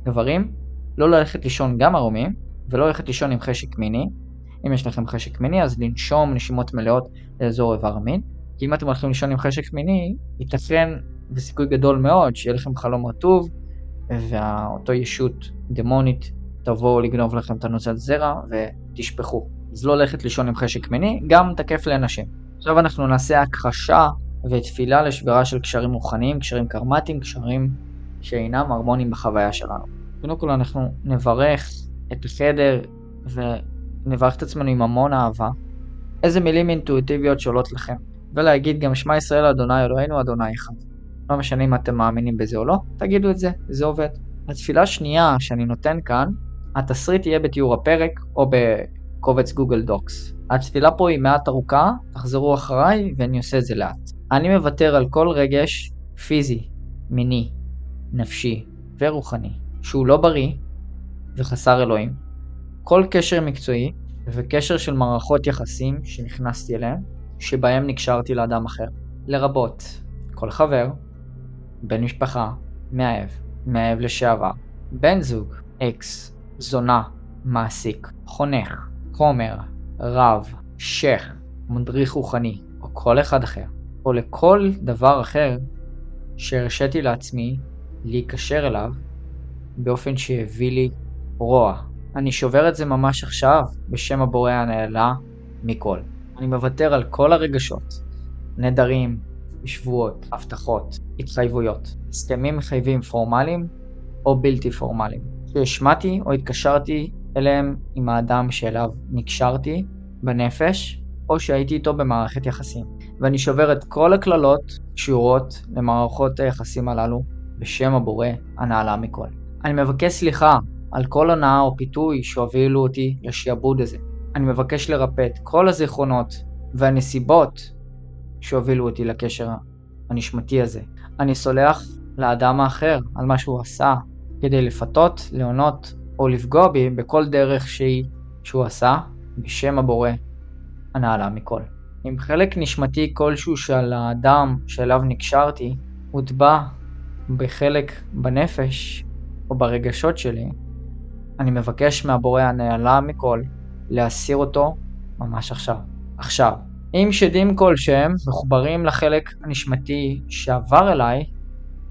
גברים, לא ללכת לישון גם ערומים, ולא ללכת לישון עם חשק מיני. אם יש לכם חשק מיני, אז לנשום נשימות מלאות לאזור איבר המין. כי אם אתם הולכים לישון עם חשק מיני, ייתכן וסיכוי גדול מאוד שיהיה לכם חלום רטוב, ואותו ישות דמונית תבוא לגנוב לכם את הנוזל זרע ותשפכו. אז לא ללכת לישון עם חשק מיני, גם תקף לנשים. עכשיו אנחנו נעשה הכחשה ותפילה לשבירה של קשרים רוחניים, קשרים קרמטיים, קשרים שאינם הרמוניים בחוויה שלנו. קודם כל אנחנו נברך את החדר ונברך את עצמנו עם המון אהבה. איזה מילים אינטואיטיביות שעולות לכם. ולהגיד גם שמע ישראל אדוני אלוהינו אדוני אחד. לא משנה אם אתם מאמינים בזה או לא, תגידו את זה, זה עובד. התפילה השנייה שאני נותן כאן, התסריט יהיה בתיאור הפרק או בקובץ גוגל דוקס. התפילה פה היא מעט ארוכה, תחזרו אחריי ואני עושה את זה לאט. אני מוותר על כל רגש פיזי, מיני, נפשי ורוחני, שהוא לא בריא וחסר אלוהים. כל קשר מקצועי וקשר של מערכות יחסים שנכנסתי אליהם, שבהם נקשרתי לאדם אחר. לרבות כל חבר, בן משפחה, מאהב, מאהב לשעבר, בן זוג, אקס, זונה, מעסיק, חונך, כומר, רב, שייח, מדריך רוחני, או כל אחד אחר, או לכל דבר אחר שהרשיתי לעצמי להיקשר אליו באופן שהביא לי רוע. אני שובר את זה ממש עכשיו בשם הבורא הנעלה מכל. אני מוותר על כל הרגשות, נדרים, שבועות, הבטחות, התחייבויות, הסכמים מחייבים פורמליים או בלתי פורמליים, שהשמעתי או התקשרתי אליהם עם האדם שאליו נקשרתי בנפש, או שהייתי איתו במערכת יחסים. ואני שובר את כל הקללות קשורות למערכות היחסים הללו בשם הבורא הנעלה מכל. אני מבקש סליחה על כל הונאה או פיתוי שהובילו אותי לשעבוד הזה. אני מבקש לרפא את כל הזיכרונות והנסיבות שהובילו אותי לקשר הנשמתי הזה. אני סולח לאדם האחר על מה שהוא עשה כדי לפתות, להונות או לפגוע בי בכל דרך שהיא שהוא עשה בשם הבורא הנעלה מכל. אם חלק נשמתי כלשהו של האדם שאליו נקשרתי הוטבע בחלק בנפש או ברגשות שלי, אני מבקש מהבורא הנעלה מכל להסיר אותו ממש עכשיו. עכשיו, אם שדים כלשהם מחוברים לחלק הנשמתי שעבר אליי,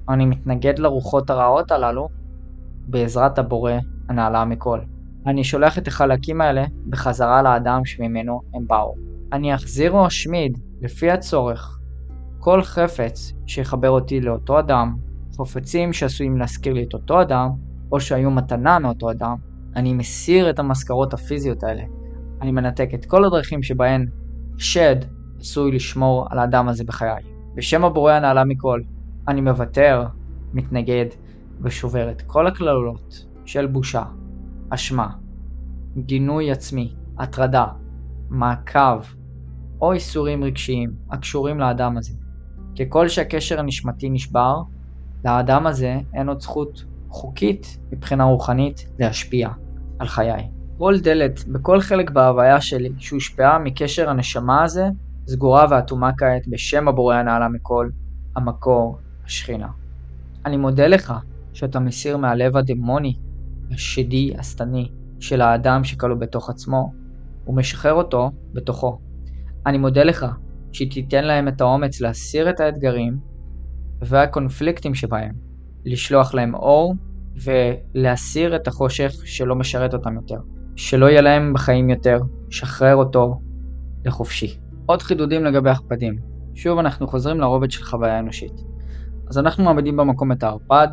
אני מתנגד לרוחות הרעות הללו בעזרת הבורא הנעלה מכל. אני שולח את החלקים האלה בחזרה לאדם שממנו הם באו. אני אחזיר או אשמיד, לפי הצורך, כל חפץ שיחבר אותי לאותו אדם, חפצים שעשויים להזכיר לי את אותו אדם, או שהיו מתנה מאותו אדם, אני מסיר את המזכרות הפיזיות האלה. אני מנתק את כל הדרכים שבהן שד עשוי לשמור על האדם הזה בחיי. בשם הבורא הנעלה מכל, אני מוותר, מתנגד ושובר את כל הכללות של בושה, אשמה, גינוי עצמי, הטרדה, מעקב או איסורים רגשיים הקשורים לאדם הזה. ככל שהקשר הנשמתי נשבר, לאדם הזה אין עוד זכות חוקית מבחינה רוחנית להשפיע על חיי. כל דלת בכל חלק בהוויה שלי שהושפעה מקשר הנשמה הזה, סגורה ואטומה כעת בשם הבורא הנעלה מכל, המקור, השכינה. אני מודה לך שאתה מסיר מהלב הדמוני, השדי, השטני, של האדם שכלוא בתוך עצמו, ומשחרר אותו בתוכו. אני מודה לך שתיתן להם את האומץ להסיר את האתגרים והקונפליקטים שבהם, לשלוח להם אור ולהסיר את החושך שלא משרת אותם יותר. שלא יהיה להם בחיים יותר, שחרר אותו לחופשי. עוד חידודים לגבי הכפדים. שוב אנחנו חוזרים לרובד של חוויה אנושית. אז אנחנו מעמידים במקום את הערפד,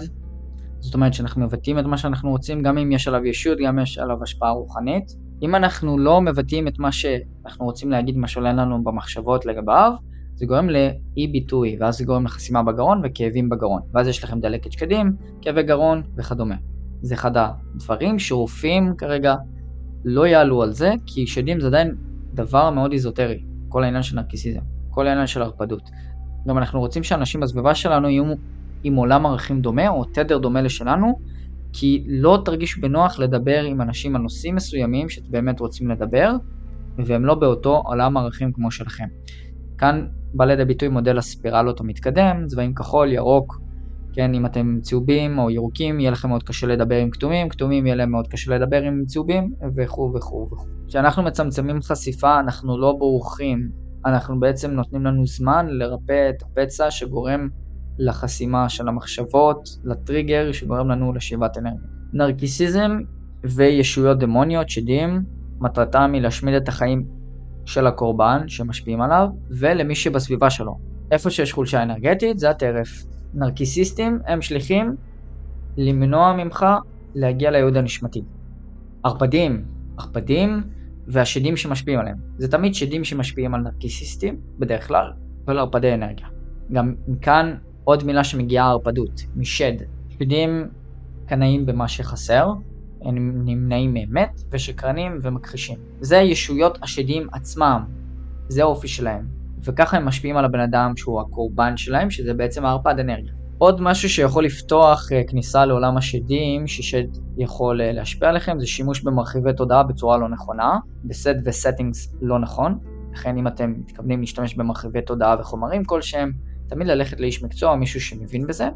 זאת אומרת שאנחנו מבטאים את מה שאנחנו רוצים, גם אם יש עליו ישות, גם אם יש עליו השפעה רוחנית. אם אנחנו לא מבטאים את מה שאנחנו רוצים להגיד, מה שעולה לנו במחשבות לגביו, זה גורם לאי ביטוי, ואז זה גורם לחסימה בגרון וכאבים בגרון. ואז יש לכם דלקת שקדים, כאבי גרון וכדומה. זה אחד הדברים שרופאים כרגע לא יעלו על זה, כי שדים זה עדיין דבר מאוד איזוטרי, כל העניין של נרקיסיזם, כל העניין של הרפדות. גם אנחנו רוצים שאנשים בסביבה שלנו יהיו עם עולם ערכים דומה או תדר דומה לשלנו, כי לא תרגישו בנוח לדבר עם אנשים על נושאים מסוימים שאתם באמת רוצים לדבר, והם לא באותו עולם ערכים כמו שלכם. כאן בא לידי ביטוי מודל הספירלות המתקדם, צבעים כחול, ירוק, כן, אם אתם צהובים או ירוקים, יהיה לכם מאוד קשה לדבר עם כתומים, כתומים יהיה להם מאוד קשה לדבר עם צהובים, וכו' וכו' וכו'. כשאנחנו מצמצמים חשיפה, אנחנו לא בורחים אנחנו בעצם נותנים לנו זמן לרפא את הפצע שגורם לחסימה של המחשבות, לטריגר שגורם לנו לשאיבת אנרגיה. נרקיסיזם וישויות דמוניות, שדים, מטרתם היא להשמיד את החיים של הקורבן שמשפיעים עליו ולמי שבסביבה שלו. איפה שיש חולשה אנרגטית זה הטרף. נרקיסיסטים הם שליחים למנוע ממך להגיע לייעוד הנשמתי. ערפדים, ערפדים והשדים שמשפיעים עליהם. זה תמיד שדים שמשפיעים על נרקיסיסטים, בדרך כלל, ועל ערפדי אנרגיה. גם מכאן עוד מילה שמגיעה ערפדות, משד. שדים קנאים במה שחסר, הם נמנעים מאמת, ושקרנים ומכחישים. זה ישויות השדים עצמם, זה האופי שלהם. וככה הם משפיעים על הבן אדם שהוא הקורבן שלהם, שזה בעצם הערפד אנרגיה. עוד משהו שיכול לפתוח uh, כניסה לעולם השדים, ששד יכול uh, להשפיע עליכם, זה שימוש במרחיבי תודעה בצורה לא נכונה, ב set ו settings לא נכון, לכן אם אתם מתכוונים להשתמש במרחיבי תודעה וחומרים כלשהם, תמיד ללכת לאיש מקצוע, מישהו שמבין בזה.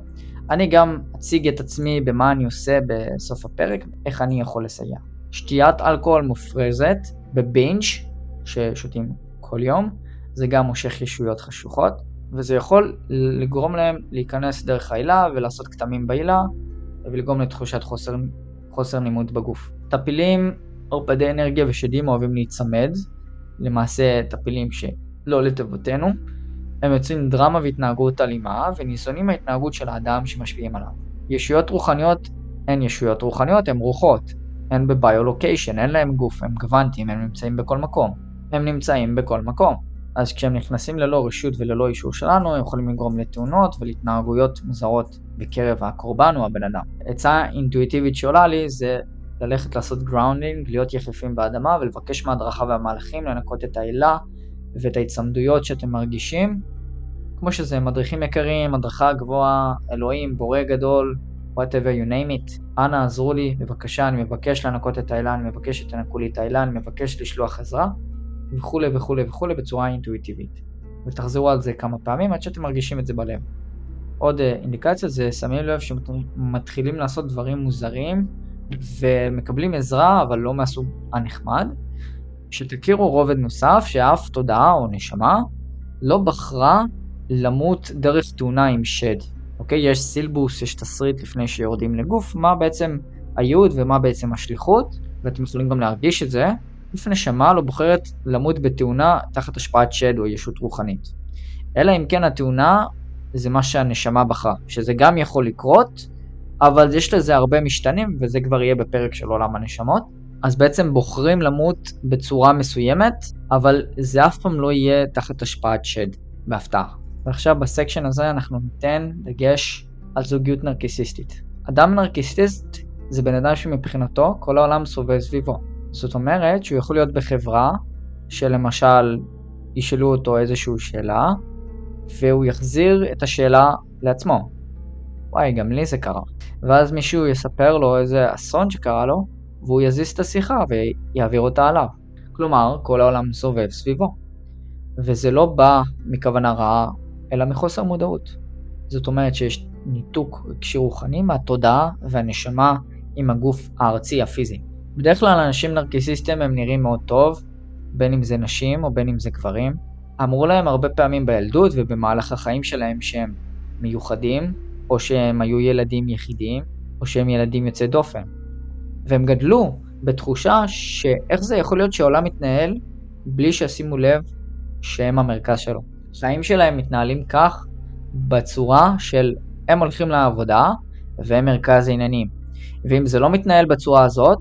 אני גם אציג את עצמי במה אני עושה בסוף הפרק, איך אני יכול לסייע. שתיית אלכוהול מופרזת בבינג' ששותים כל יום, זה גם מושך ישויות חשוכות, וזה יכול לגרום להם להיכנס דרך ההילה ולעשות כתמים בהילה, ולגרום לתחושת חוסר, חוסר נימות בגוף. טפילים, ערפדי אנרגיה ושדים אוהבים להיצמד, למעשה טפילים שלא לטובתנו, הם יוצרים דרמה והתנהגות אלימה, וניזונים מההתנהגות של האדם שמשפיעים עליו. ישויות רוחניות הן ישויות רוחניות, הן רוחות. הן בביולוקיישן, אין להם גוף, הם גוונטים, הם נמצאים בכל מקום. הם נמצאים בכל מקום. אז כשהם נכנסים ללא רשות וללא אישור שלנו, הם יכולים לגרום לתאונות ולהתנהגויות מוזרות בקרב הקורבן או הבן אדם. עצה אינטואיטיבית שעולה לי זה ללכת לעשות grounding, להיות יחפים באדמה ולבקש מההדרכה והמלאכים לנקות את ההילה ואת ההצמדויות שאתם מרגישים. כמו שזה, מדריכים יקרים, הדרכה גבוהה, אלוהים, בורא גדול, whatever you name it. אנא עזרו לי, בבקשה, אני מבקש לנקות את ההילה, אני מבקש שתנקו לי את ההילה, אני מבקש לשלוח עזרה, וכולי וכולי וכולי בצורה אינטואיטיבית. ותחזרו על זה כמה פעמים עד שאתם מרגישים את זה בלב. עוד אה, אינדיקציה זה שמים לב שמתחילים לעשות דברים מוזרים ומקבלים עזרה אבל לא מהסוג הנחמד. שתכירו רובד נוסף שאף תודעה או נשמה לא בחרה למות דרך תאונה עם שד. אוקיי? יש סילבוס, יש תסריט לפני שיורדים לגוף, מה בעצם הייעוד ומה בעצם השליחות, ואתם יכולים גם להרגיש את זה. אף נשמה לא בוחרת למות בתאונה תחת השפעת שד או ישות רוחנית. אלא אם כן התאונה זה מה שהנשמה בחרה, שזה גם יכול לקרות, אבל יש לזה הרבה משתנים, וזה כבר יהיה בפרק של עולם הנשמות. אז בעצם בוחרים למות בצורה מסוימת, אבל זה אף פעם לא יהיה תחת השפעת שד, בהפתעה. ועכשיו בסקשן הזה אנחנו ניתן דגש על זוגיות נרקיסיסטית. אדם נרקיסיסט זה בן אדם שמבחינתו כל העולם סובב סביבו. זאת אומרת שהוא יכול להיות בחברה שלמשל ישאלו אותו איזושהי שאלה והוא יחזיר את השאלה לעצמו. וואי, גם לי זה קרה. ואז מישהו יספר לו איזה אסון שקרה לו, והוא יזיז את השיחה ויעביר אותה עליו. כלומר, כל העולם סובב סביבו. וזה לא בא מכוונה רעה, אלא מחוסר מודעות. זאת אומרת שיש ניתוק רגשי רוחני מהתודעה והנשמה עם הגוף הארצי הפיזי. בדרך כלל אנשים נרקיסיסטים הם נראים מאוד טוב, בין אם זה נשים או בין אם זה גברים. אמרו להם הרבה פעמים בילדות ובמהלך החיים שלהם שהם מיוחדים, או שהם היו ילדים יחידים, או שהם ילדים יוצאי דופן. והם גדלו בתחושה שאיך זה יכול להיות שהעולם מתנהל בלי שישימו לב שהם המרכז שלו. החיים שלהם מתנהלים כך בצורה של הם הולכים לעבודה והם מרכז העניינים. ואם זה לא מתנהל בצורה הזאת,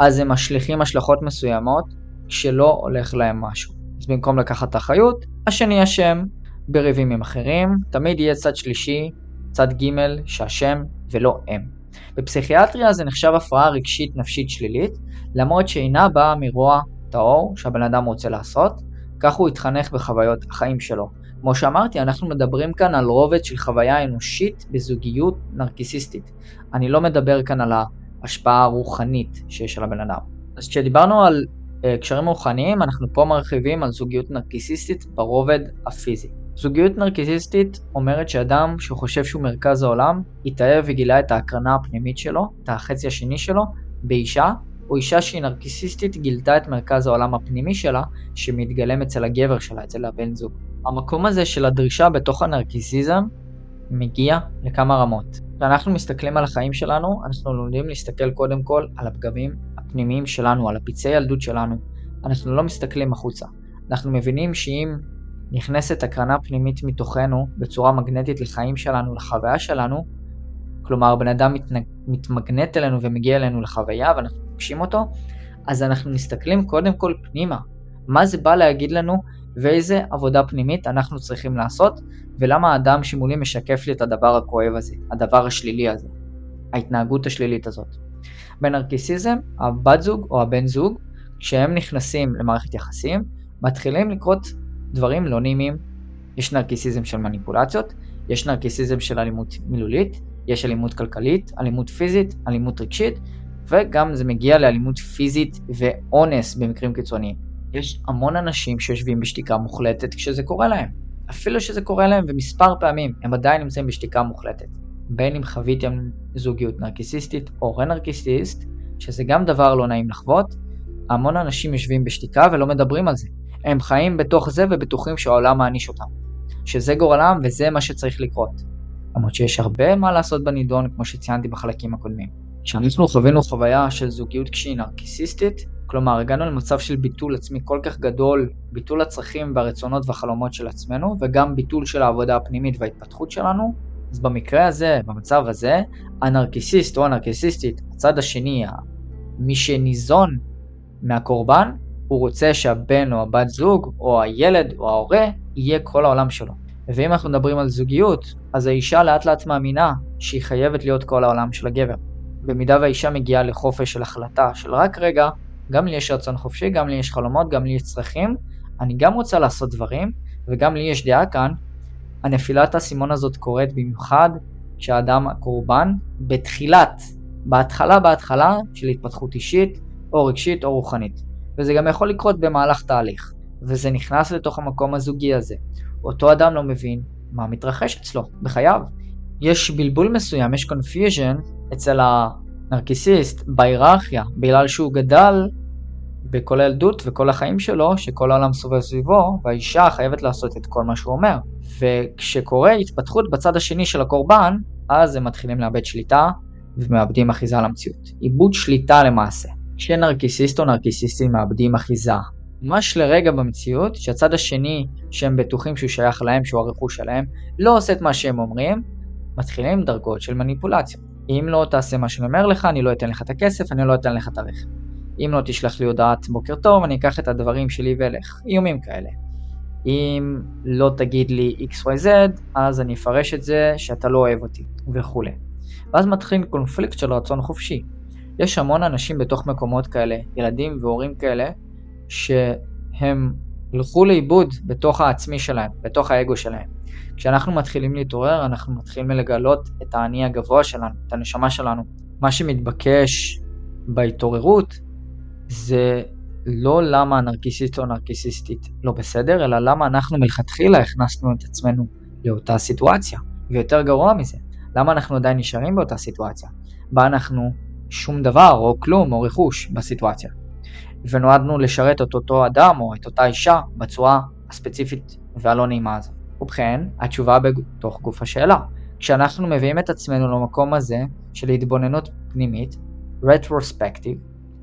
אז הם משליכים השלכות מסוימות כשלא הולך להם משהו. אז במקום לקחת אחריות, השני אשם בריבים עם אחרים, תמיד יהיה צד שלישי, צד ג' שאשם ולא הם. בפסיכיאטריה זה נחשב הפרעה רגשית נפשית שלילית, למרות שאינה באה מרוע טהור שהבן אדם רוצה לעשות, כך הוא התחנך בחוויות החיים שלו. כמו שאמרתי, אנחנו מדברים כאן על רובד של חוויה אנושית בזוגיות נרקיסיסטית. אני לא מדבר כאן על ההשפעה הרוחנית שיש על הבן אדם. אז כשדיברנו על uh, קשרים רוחניים, אנחנו פה מרחיבים על זוגיות נרקיסיסטית ברובד הפיזי. זוגיות נרקיסיסטית אומרת שאדם שחושב שהוא מרכז העולם, התאהב וגילה את ההקרנה הפנימית שלו, את החצי השני שלו, באישה, או אישה שהיא נרקיסיסטית גילתה את מרכז העולם הפנימי שלה, שמתגלם אצל הגבר שלה, אצל הבן זוג. המקום הזה של הדרישה בתוך הנרקיסיזם מגיע לכמה רמות. כשאנחנו מסתכלים על החיים שלנו, אנחנו לומדים להסתכל קודם כל על הפגמים הפנימיים שלנו, על הפצעי ילדות שלנו. אנחנו לא מסתכלים החוצה. אנחנו מבינים שאם נכנסת הקרנה פנימית מתוכנו בצורה מגנטית לחיים שלנו, לחוויה שלנו, כלומר הבן אדם מת, מתמגנט אלינו ומגיע אלינו לחוויה ואנחנו פוגשים אותו, אז אנחנו מסתכלים קודם כל פנימה, מה זה בא להגיד לנו ואיזה עבודה פנימית אנחנו צריכים לעשות ולמה האדם שמולי משקף לי את הדבר הכואב הזה, הדבר השלילי הזה, ההתנהגות השלילית הזאת. בנרקיסיזם, הבת זוג או הבן זוג, כשהם נכנסים למערכת יחסים, מתחילים לקרות דברים לא נעימים. יש נרקיסיזם של מניפולציות, יש נרקיסיזם של אלימות מילולית, יש אלימות כלכלית, אלימות פיזית, אלימות רגשית, וגם זה מגיע לאלימות פיזית ואונס במקרים קיצוניים. יש המון אנשים שיושבים בשתיקה מוחלטת כשזה קורה להם. אפילו שזה קורה להם ומספר פעמים, הם עדיין נמצאים בשתיקה מוחלטת. בין אם חוויתם זוגיות נרקיסיסטית או רנרקיסיסט, שזה גם דבר לא נעים לחוות, המון אנשים יושבים בשתיקה ולא מדברים על זה. הם חיים בתוך זה ובטוחים שהעולם מעניש אותם. שזה גורלם וזה מה שצריך לקרות. למרות שיש הרבה מה לעשות בנידון, כמו שציינתי בחלקים הקודמים. כשאנחנו חווינו חוויה של זוגיות כשהיא נרקיסיסטית, כלומר הגענו למצב של ביטול עצמי כל כך גדול, ביטול הצרכים והרצונות והחלומות של עצמנו, וגם ביטול של העבודה הפנימית וההתפתחות שלנו, אז במקרה הזה, במצב הזה, הנרקיסיסט או הנרקיסיסטית, הצד השני, מי שניזון מהקורבן, הוא רוצה שהבן או הבת זוג, או הילד או ההורה, יהיה כל העולם שלו. ואם אנחנו מדברים על זוגיות, אז האישה לאט לאט מאמינה שהיא חייבת להיות כל העולם של הגבר. במידה והאישה מגיעה לחופש של החלטה של רק רגע, גם לי יש רצון חופשי, גם לי יש חלומות, גם לי יש צרכים, אני גם רוצה לעשות דברים, וגם לי יש דעה כאן, הנפילת האסימון הזאת קורית במיוחד כשהאדם הקורבן בתחילת, בהתחלה בהתחלה של התפתחות אישית, או רגשית או רוחנית. וזה גם יכול לקרות במהלך תהליך, וזה נכנס לתוך המקום הזוגי הזה. אותו אדם לא מבין מה מתרחש אצלו בחייו. יש בלבול מסוים, יש confusion אצל הנרקיסיסט בהיררכיה, בגלל שהוא גדל בכל הילדות וכל החיים שלו, שכל העולם סובב סביבו, והאישה חייבת לעשות את כל מה שהוא אומר. וכשקורה התפתחות בצד השני של הקורבן, אז הם מתחילים לאבד שליטה ומאבדים אחיזה על המציאות. איבוד שליטה למעשה. כשנרקיסיסט או נרקיסיסטים מאבדים אחיזה, ממש לרגע במציאות, שהצד השני, שהם בטוחים שהוא שייך להם, שהוא הרכוש שלהם, לא עושה את מה שהם אומרים, מתחילים דרגות של מניפולציה. אם לא תעשה מה שאני אומר לך, אני לא אתן לך את הכסף, אני לא אתן לך את הרכב. אם לא תשלח לי הודעת בוקר טוב, אני אקח את הדברים שלי ואלך. איומים כאלה. אם לא תגיד לי XYZ, אז אני אפרש את זה שאתה לא אוהב אותי, וכולי. ואז מתחיל קונפליקט של רצון חופשי. יש המון אנשים בתוך מקומות כאלה, ילדים והורים כאלה, שהם הלכו לאיבוד בתוך העצמי שלהם, בתוך האגו שלהם. כשאנחנו מתחילים להתעורר, אנחנו מתחילים לגלות את האני הגבוה שלנו, את הנשמה שלנו. מה שמתבקש בהתעוררות זה לא למה הנרקיסיסט או נרקיסיסטית לא בסדר, אלא למה אנחנו מלכתחילה הכנסנו את עצמנו לאותה סיטואציה. ויותר גרוע מזה, למה אנחנו עדיין נשארים באותה סיטואציה, בה אנחנו שום דבר או כלום או רכוש בסיטואציה. ונועדנו לשרת את אותו אדם או את אותה אישה בצורה הספציפית והלא נעימה הזו. ובכן, התשובה בתוך גוף השאלה. כשאנחנו מביאים את עצמנו למקום הזה של התבוננות פנימית, רטרוספקטיב,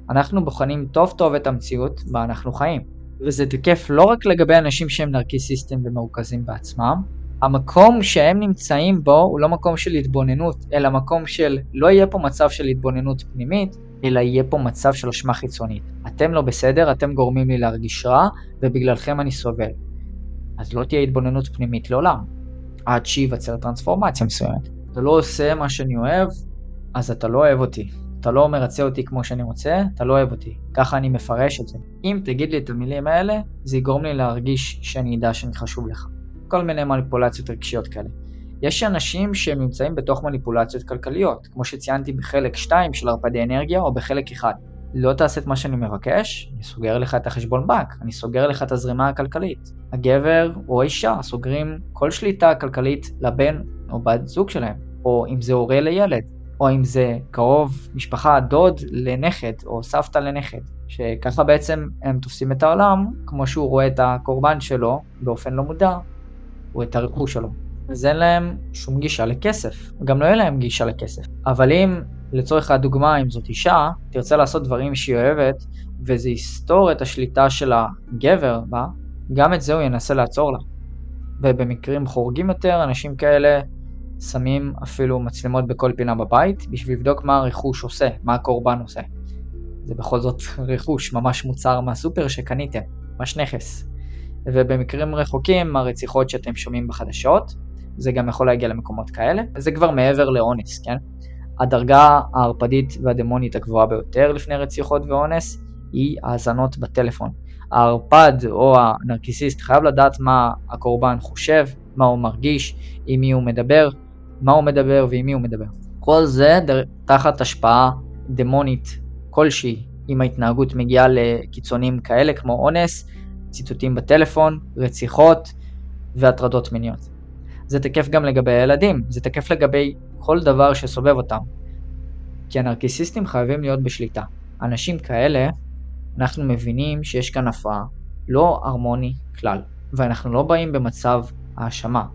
אנחנו בוחנים טוב טוב את המציאות בה אנחנו חיים. וזה תקף לא רק לגבי אנשים שהם נרקיסיסטים ומרוכזים בעצמם, המקום שהם נמצאים בו הוא לא מקום של התבוננות, אלא מקום של לא יהיה פה מצב של התבוננות פנימית, אלא יהיה פה מצב של אשמה חיצונית. אתם לא בסדר, אתם גורמים לי להרגיש רע, ובגללכם אני סובל. אז לא תהיה התבוננות פנימית לעולם, עד שייווצר טרנספורמציה מסוימת. אתה לא עושה מה שאני אוהב, אז אתה לא אוהב אותי. אתה לא מרצה אותי כמו שאני רוצה, אתה לא אוהב אותי. ככה אני מפרש את זה. אם תגיד לי את המילים האלה, זה יגרום לי להרגיש שאני אדע שאני חשוב לך. כל מיני מניפולציות רגשיות כאלה. יש אנשים שהם נמצאים בתוך מניפולציות כלכליות, כמו שציינתי בחלק 2 של ערפדי אנרגיה או בחלק 1. לא תעשה את מה שאני מבקש, אני סוגר לך את החשבון בנק, אני סוגר לך את הזרימה הכלכלית. הגבר או האישה סוגרים כל שליטה כלכלית לבן או בת זוג שלהם, או אם זה הורה לילד, או אם זה קרוב משפחה, דוד לנכד, או סבתא לנכד, שככה בעצם הם תופסים את העולם, כמו שהוא רואה את הקורבן שלו באופן לא מודע, או את הרכוש שלו. אז אין להם שום גישה לכסף, גם לא יהיה להם גישה לכסף. אבל אם, לצורך הדוגמה, אם זאת אישה, תרצה לעשות דברים שהיא אוהבת, וזה יסתור את השליטה של הגבר בה, גם את זה הוא ינסה לעצור לה. ובמקרים חורגים יותר, אנשים כאלה שמים אפילו מצלמות בכל פינה בבית, בשביל לבדוק מה הרכוש עושה, מה הקורבן עושה. זה בכל זאת [laughs] רכוש, ממש מוצר מהסופר שקניתם, ממש נכס. ובמקרים רחוקים, הרציחות שאתם שומעים בחדשות, זה גם יכול להגיע למקומות כאלה, זה כבר מעבר לאונס, כן? הדרגה הערפדית והדמונית הגבוהה ביותר לפני רציחות ואונס היא האזנות בטלפון. הערפד או הנרקיסיסט חייב לדעת מה הקורבן חושב, מה הוא מרגיש, עם מי הוא מדבר, מה הוא מדבר ועם מי הוא מדבר. כל זה תחת השפעה דמונית כלשהי, אם ההתנהגות מגיעה לקיצונים כאלה כמו אונס, ציטוטים בטלפון, רציחות והטרדות מיניות. זה תקף גם לגבי הילדים, זה תקף לגבי כל דבר שסובב אותם. כי הנרקיסיסטים חייבים להיות בשליטה. אנשים כאלה, אנחנו מבינים שיש כאן הפרעה, לא הרמוני כלל, ואנחנו לא באים במצב האשמה.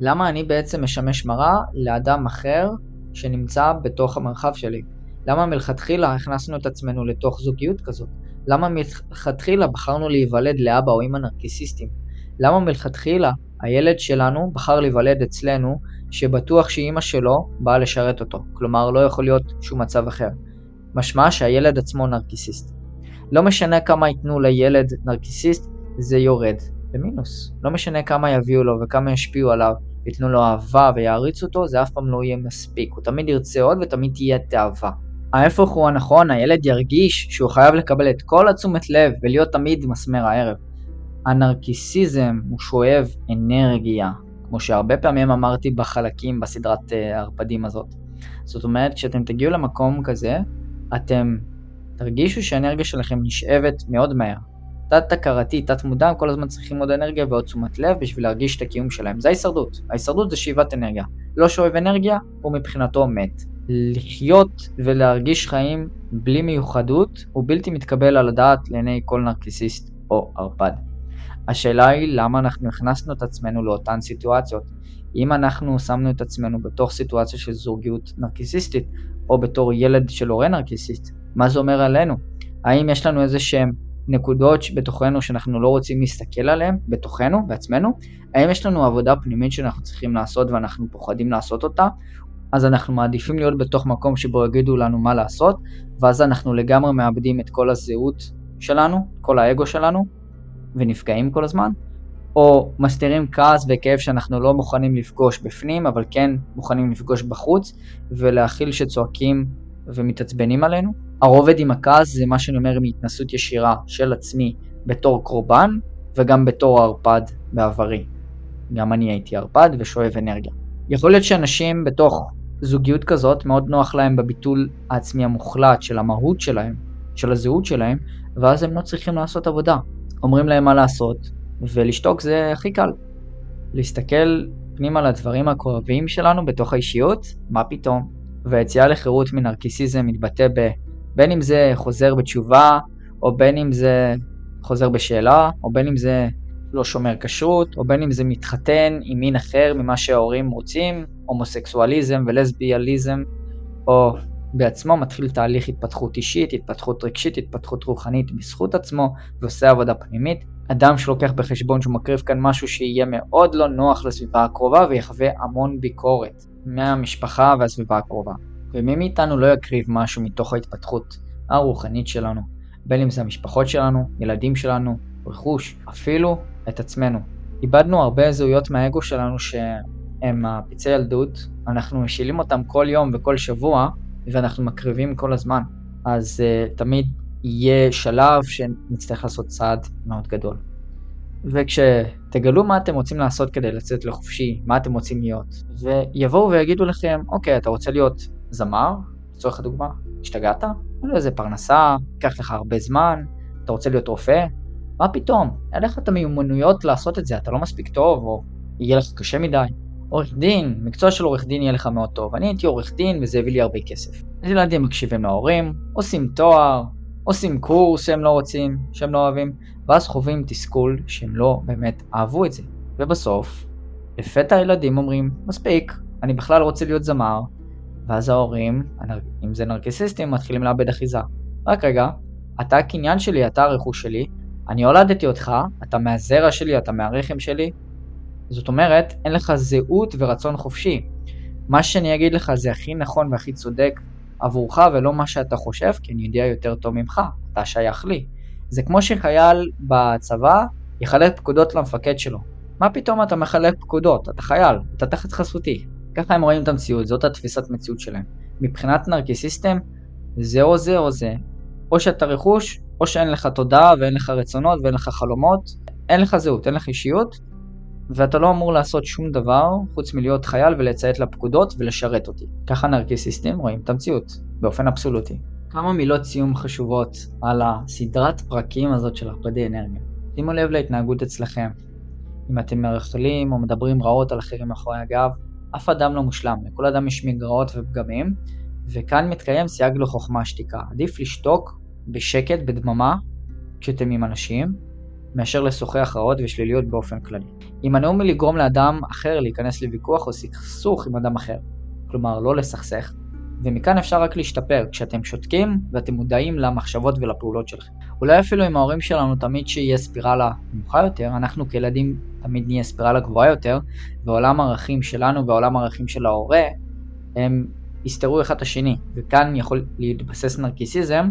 למה אני בעצם משמש מראה לאדם אחר שנמצא בתוך המרחב שלי? למה מלכתחילה הכנסנו את עצמנו לתוך זוגיות כזאת? למה מלכתחילה בחרנו להיוולד לאבא או אמא נרקיסיסטים? למה מלכתחילה הילד שלנו בחר להיוולד אצלנו, שבטוח שאימא שלו באה לשרת אותו, כלומר לא יכול להיות שום מצב אחר. משמע שהילד עצמו נרקיסיסט. לא משנה כמה ייתנו לילד נרקיסיסט, זה יורד במינוס. לא משנה כמה יביאו לו וכמה ישפיעו עליו, ייתנו לו אהבה ויעריצו אותו, זה אף פעם לא יהיה מספיק. הוא תמיד ירצה עוד ותמיד תהיה תאווה. ההפך הוא הנכון, הילד ירגיש שהוא חייב לקבל את כל התשומת לב ולהיות תמיד מסמר הערב. הנרקיסיזם הוא שואב אנרגיה, כמו שהרבה פעמים אמרתי בחלקים בסדרת הערפדים אה, הזאת. זאת אומרת, כשאתם תגיעו למקום כזה, אתם תרגישו שהאנרגיה שלכם נשאבת מאוד מהר. תת-הכרתי, תת-מודע, כל הזמן צריכים עוד אנרגיה ועוד תשומת לב בשביל להרגיש את הקיום שלהם. זה ההישרדות. ההישרדות זה שאיבת אנרגיה. לא שואב אנרגיה, הוא מבחינתו מת. לחיות ולהרגיש חיים בלי מיוחדות הוא בלתי מתקבל על הדעת לעיני כל נרקיסיסט או ערפד. השאלה היא למה אנחנו הכנסנו את עצמנו לאותן סיטואציות. אם אנחנו שמנו את עצמנו בתוך סיטואציה של זוגיות נרקיסיסטית, או בתור ילד של הורה נרקיסיסט, מה זה אומר עלינו? האם יש לנו איזה שהם נקודות בתוכנו שאנחנו לא רוצים להסתכל עליהן, בתוכנו, בעצמנו? האם יש לנו עבודה פנימית שאנחנו צריכים לעשות ואנחנו פוחדים לעשות אותה? אז אנחנו מעדיפים להיות בתוך מקום שבו יגידו לנו מה לעשות, ואז אנחנו לגמרי מאבדים את כל הזהות שלנו, כל האגו שלנו, ונפגעים כל הזמן, או מסתירים כעס וכאב שאנחנו לא מוכנים לפגוש בפנים, אבל כן מוכנים לפגוש בחוץ, ולהכיל שצועקים ומתעצבנים עלינו. הרובד עם הכעס זה מה שאני אומר עם התנסות ישירה של עצמי בתור קורבן, וגם בתור ערפד בעברי. גם אני הייתי ערפד ושואב אנרגיה. יכול להיות שאנשים בתוך זוגיות כזאת מאוד נוח להם בביטול העצמי המוחלט של המהות שלהם, של הזהות שלהם, ואז הם לא צריכים לעשות עבודה. אומרים להם מה לעשות, ולשתוק זה הכי קל. להסתכל פנימה לדברים הכואבים שלנו בתוך האישיות, מה פתאום? והיציאה לחירות מנרקיסיזם מתבטא ב... בין אם זה חוזר בתשובה, או בין אם זה חוזר בשאלה, או בין אם זה לא שומר כשרות, או בין אם זה מתחתן עם מין אחר ממה שההורים רוצים, הומוסקסואליזם ולסביאליזם, או בעצמו מתחיל תהליך התפתחות אישית, התפתחות רגשית, התפתחות רוחנית בזכות עצמו, ועושה עבודה פנימית. אדם שלוקח בחשבון שהוא מקריב כאן משהו שיהיה מאוד לא נוח לסביבה הקרובה ויחווה המון ביקורת מהמשפחה והסביבה הקרובה. ומי מאיתנו לא יקריב משהו מתוך ההתפתחות הרוחנית שלנו, בין אם זה המשפחות שלנו, ילדים שלנו, רכוש, אפילו את עצמנו. איבדנו הרבה זהויות מהאגו שלנו שהם הפצעי ילדות, אנחנו משילים אותם כל יום וכל שבוע, ואנחנו מקריבים כל הזמן. אז uh, תמיד יהיה שלב שנצטרך לעשות צעד מאוד גדול. וכשתגלו מה אתם רוצים לעשות כדי לצאת לחופשי, מה אתם רוצים להיות, ויבואו ויגידו לכם, אוקיי, אתה רוצה להיות זמר, לצורך הדוגמה, השתגעת? אין איזה פרנסה, ייקח לך הרבה זמן, אתה רוצה להיות רופא? מה פתאום? אין לך את המיומנויות לעשות את זה, אתה לא מספיק טוב, או יהיה לך קשה מדי. עורך דין, מקצוע של עורך דין יהיה לך מאוד טוב. אני הייתי עורך דין וזה הביא לי הרבה כסף. אז ילדים מקשיבים להורים, עושים תואר, עושים קורס שהם לא רוצים, שהם לא אוהבים, ואז חווים תסכול שהם לא באמת אהבו את זה. ובסוף, לפתע הילדים אומרים, מספיק, אני בכלל רוצה להיות זמר, ואז ההורים, אם זה נרקסיסטים, מתחילים לאבד אחיזה. רק רגע, אתה הקניין שלי, אתה הרכוש שלי, אני הולדתי אותך, אתה מהזרע שלי, אתה מהרחם שלי. זאת אומרת, אין לך זהות ורצון חופשי. מה שאני אגיד לך זה הכי נכון והכי צודק עבורך ולא מה שאתה חושב, כי אני יודע יותר טוב ממך, אתה שייך לי. זה כמו שחייל בצבא יחלק פקודות למפקד שלו. מה פתאום אתה מחלק פקודות? אתה חייל, אתה תחת חסותי. ככה הם רואים את המציאות, זאת התפיסת מציאות שלהם. מבחינת נרקיסיסטם, זה או זה או זה. או שאתה רכוש, או שאין לך תודעה ואין לך רצונות ואין לך חלומות, אין לך זהות, אין לך אישיות, ואתה לא אמור לעשות שום דבר חוץ מלהיות חייל ולציית לפקודות ולשרת אותי. ככה נרקיסיסטים רואים את המציאות, באופן אבסולוטי. כמה מילות סיום חשובות על הסדרת פרקים הזאת של הרפדי אנרגיה. שימו לב להתנהגות אצלכם. אם אתם מרכלים או מדברים רעות על אחרים מאחורי הגב, אף אדם לא מושלם, לכל אדם יש מגרעות ופגמים, וכאן מתקיים סייג לחוכמה שתיקה. עדיף לשתוק בשקט, בדממה, כשאתם עם אנשים, מאשר לשוחח רעות ושליליות באופן כללי. הימנעו מלגרום לאדם אחר להיכנס לוויכוח או סכסוך עם אדם אחר, כלומר לא לסכסך, ומכאן אפשר רק להשתפר כשאתם שותקים ואתם מודעים למחשבות ולפעולות שלכם. אולי אפילו עם ההורים שלנו תמיד שיהיה ספירלה נמוכה יותר, אנחנו כילדים תמיד נהיה ספירלה גבוהה יותר, ועולם הערכים שלנו ועולם הערכים של ההורה הם יסתרו אחד את השני, וכאן יכול להתבסס נרקיסיזם,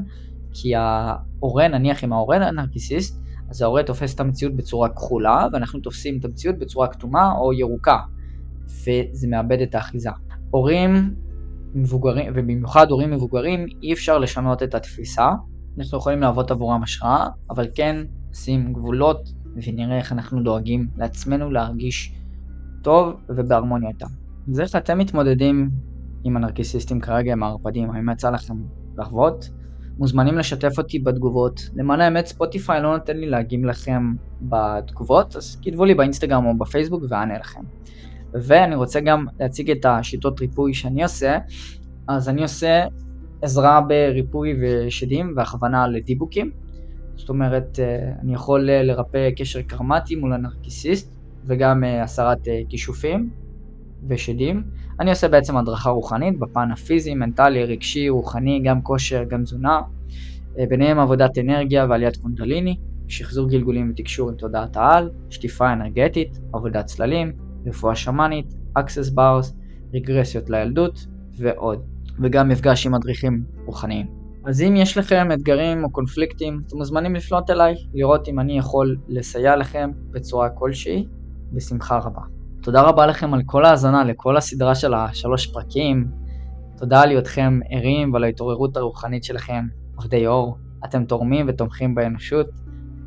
כי ההורה, נניח אם ההורה נרקיסיסט, אז ההורה תופס את המציאות בצורה כחולה, ואנחנו תופסים את המציאות בצורה כתומה או ירוקה, וזה מאבד את האחיזה. הורים מבוגרים, ובמיוחד הורים מבוגרים, אי אפשר לשנות את התפיסה. אנחנו יכולים להוות עבורם השראה, אבל כן נשים גבולות ונראה איך אנחנו דואגים לעצמנו להרגיש טוב ובהרמוניה איתם. אז איך אתם מתמודדים עם הנרקיסיסטים כרגע, עם הערפדים? האם יצא לכם לחוות? מוזמנים לשתף אותי בתגובות. למען האמת ספוטיפיי לא נותן לי להגיב לכם בתגובות, אז כתבו לי באינסטגרם או בפייסבוק ואענה לכם. ואני רוצה גם להציג את השיטות ריפוי שאני עושה. אז אני עושה עזרה בריפוי ושדים והכוונה לדיבוקים. זאת אומרת, אה, אני יכול אה, לרפא קשר קרמטי מול הנרקיסיסט וגם אה, הסרת כישופים ושדים. אני עושה בעצם הדרכה רוחנית בפן הפיזי, מנטלי, רגשי, רוחני, גם כושר, גם תזונה. ביניהם עבודת אנרגיה ועליית קונדליני, שחזור גלגולים ותקשור עם תודעת העל, שטיפה אנרגטית, עבודת צללים, רפואה שמאנית, access bars, רגרסיות לילדות ועוד, וגם מפגש עם מדריכים רוחניים. אז אם יש לכם אתגרים או קונפליקטים, אתם מוזמנים לפנות אליי, לראות אם אני יכול לסייע לכם בצורה כלשהי, בשמחה רבה. תודה רבה לכם על כל ההאזנה לכל הסדרה של השלוש פרקים. תודה על היותכם ערים ועל ההתעוררות הרוחנית שלכם, עובדי אור. אתם תורמים ותומכים באנושות.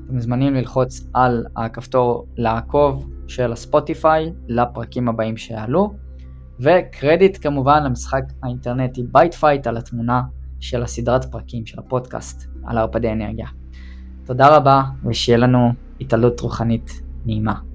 אתם מוזמנים ללחוץ על הכפתור לעקוב של הספוטיפיי לפרקים הבאים שיעלו, וקרדיט כמובן למשחק האינטרנטי BiteFight על התמונה של הסדרת פרקים של הפודקאסט על ערפדי אנרגיה. תודה רבה ושיהיה לנו התעלות רוחנית נעימה.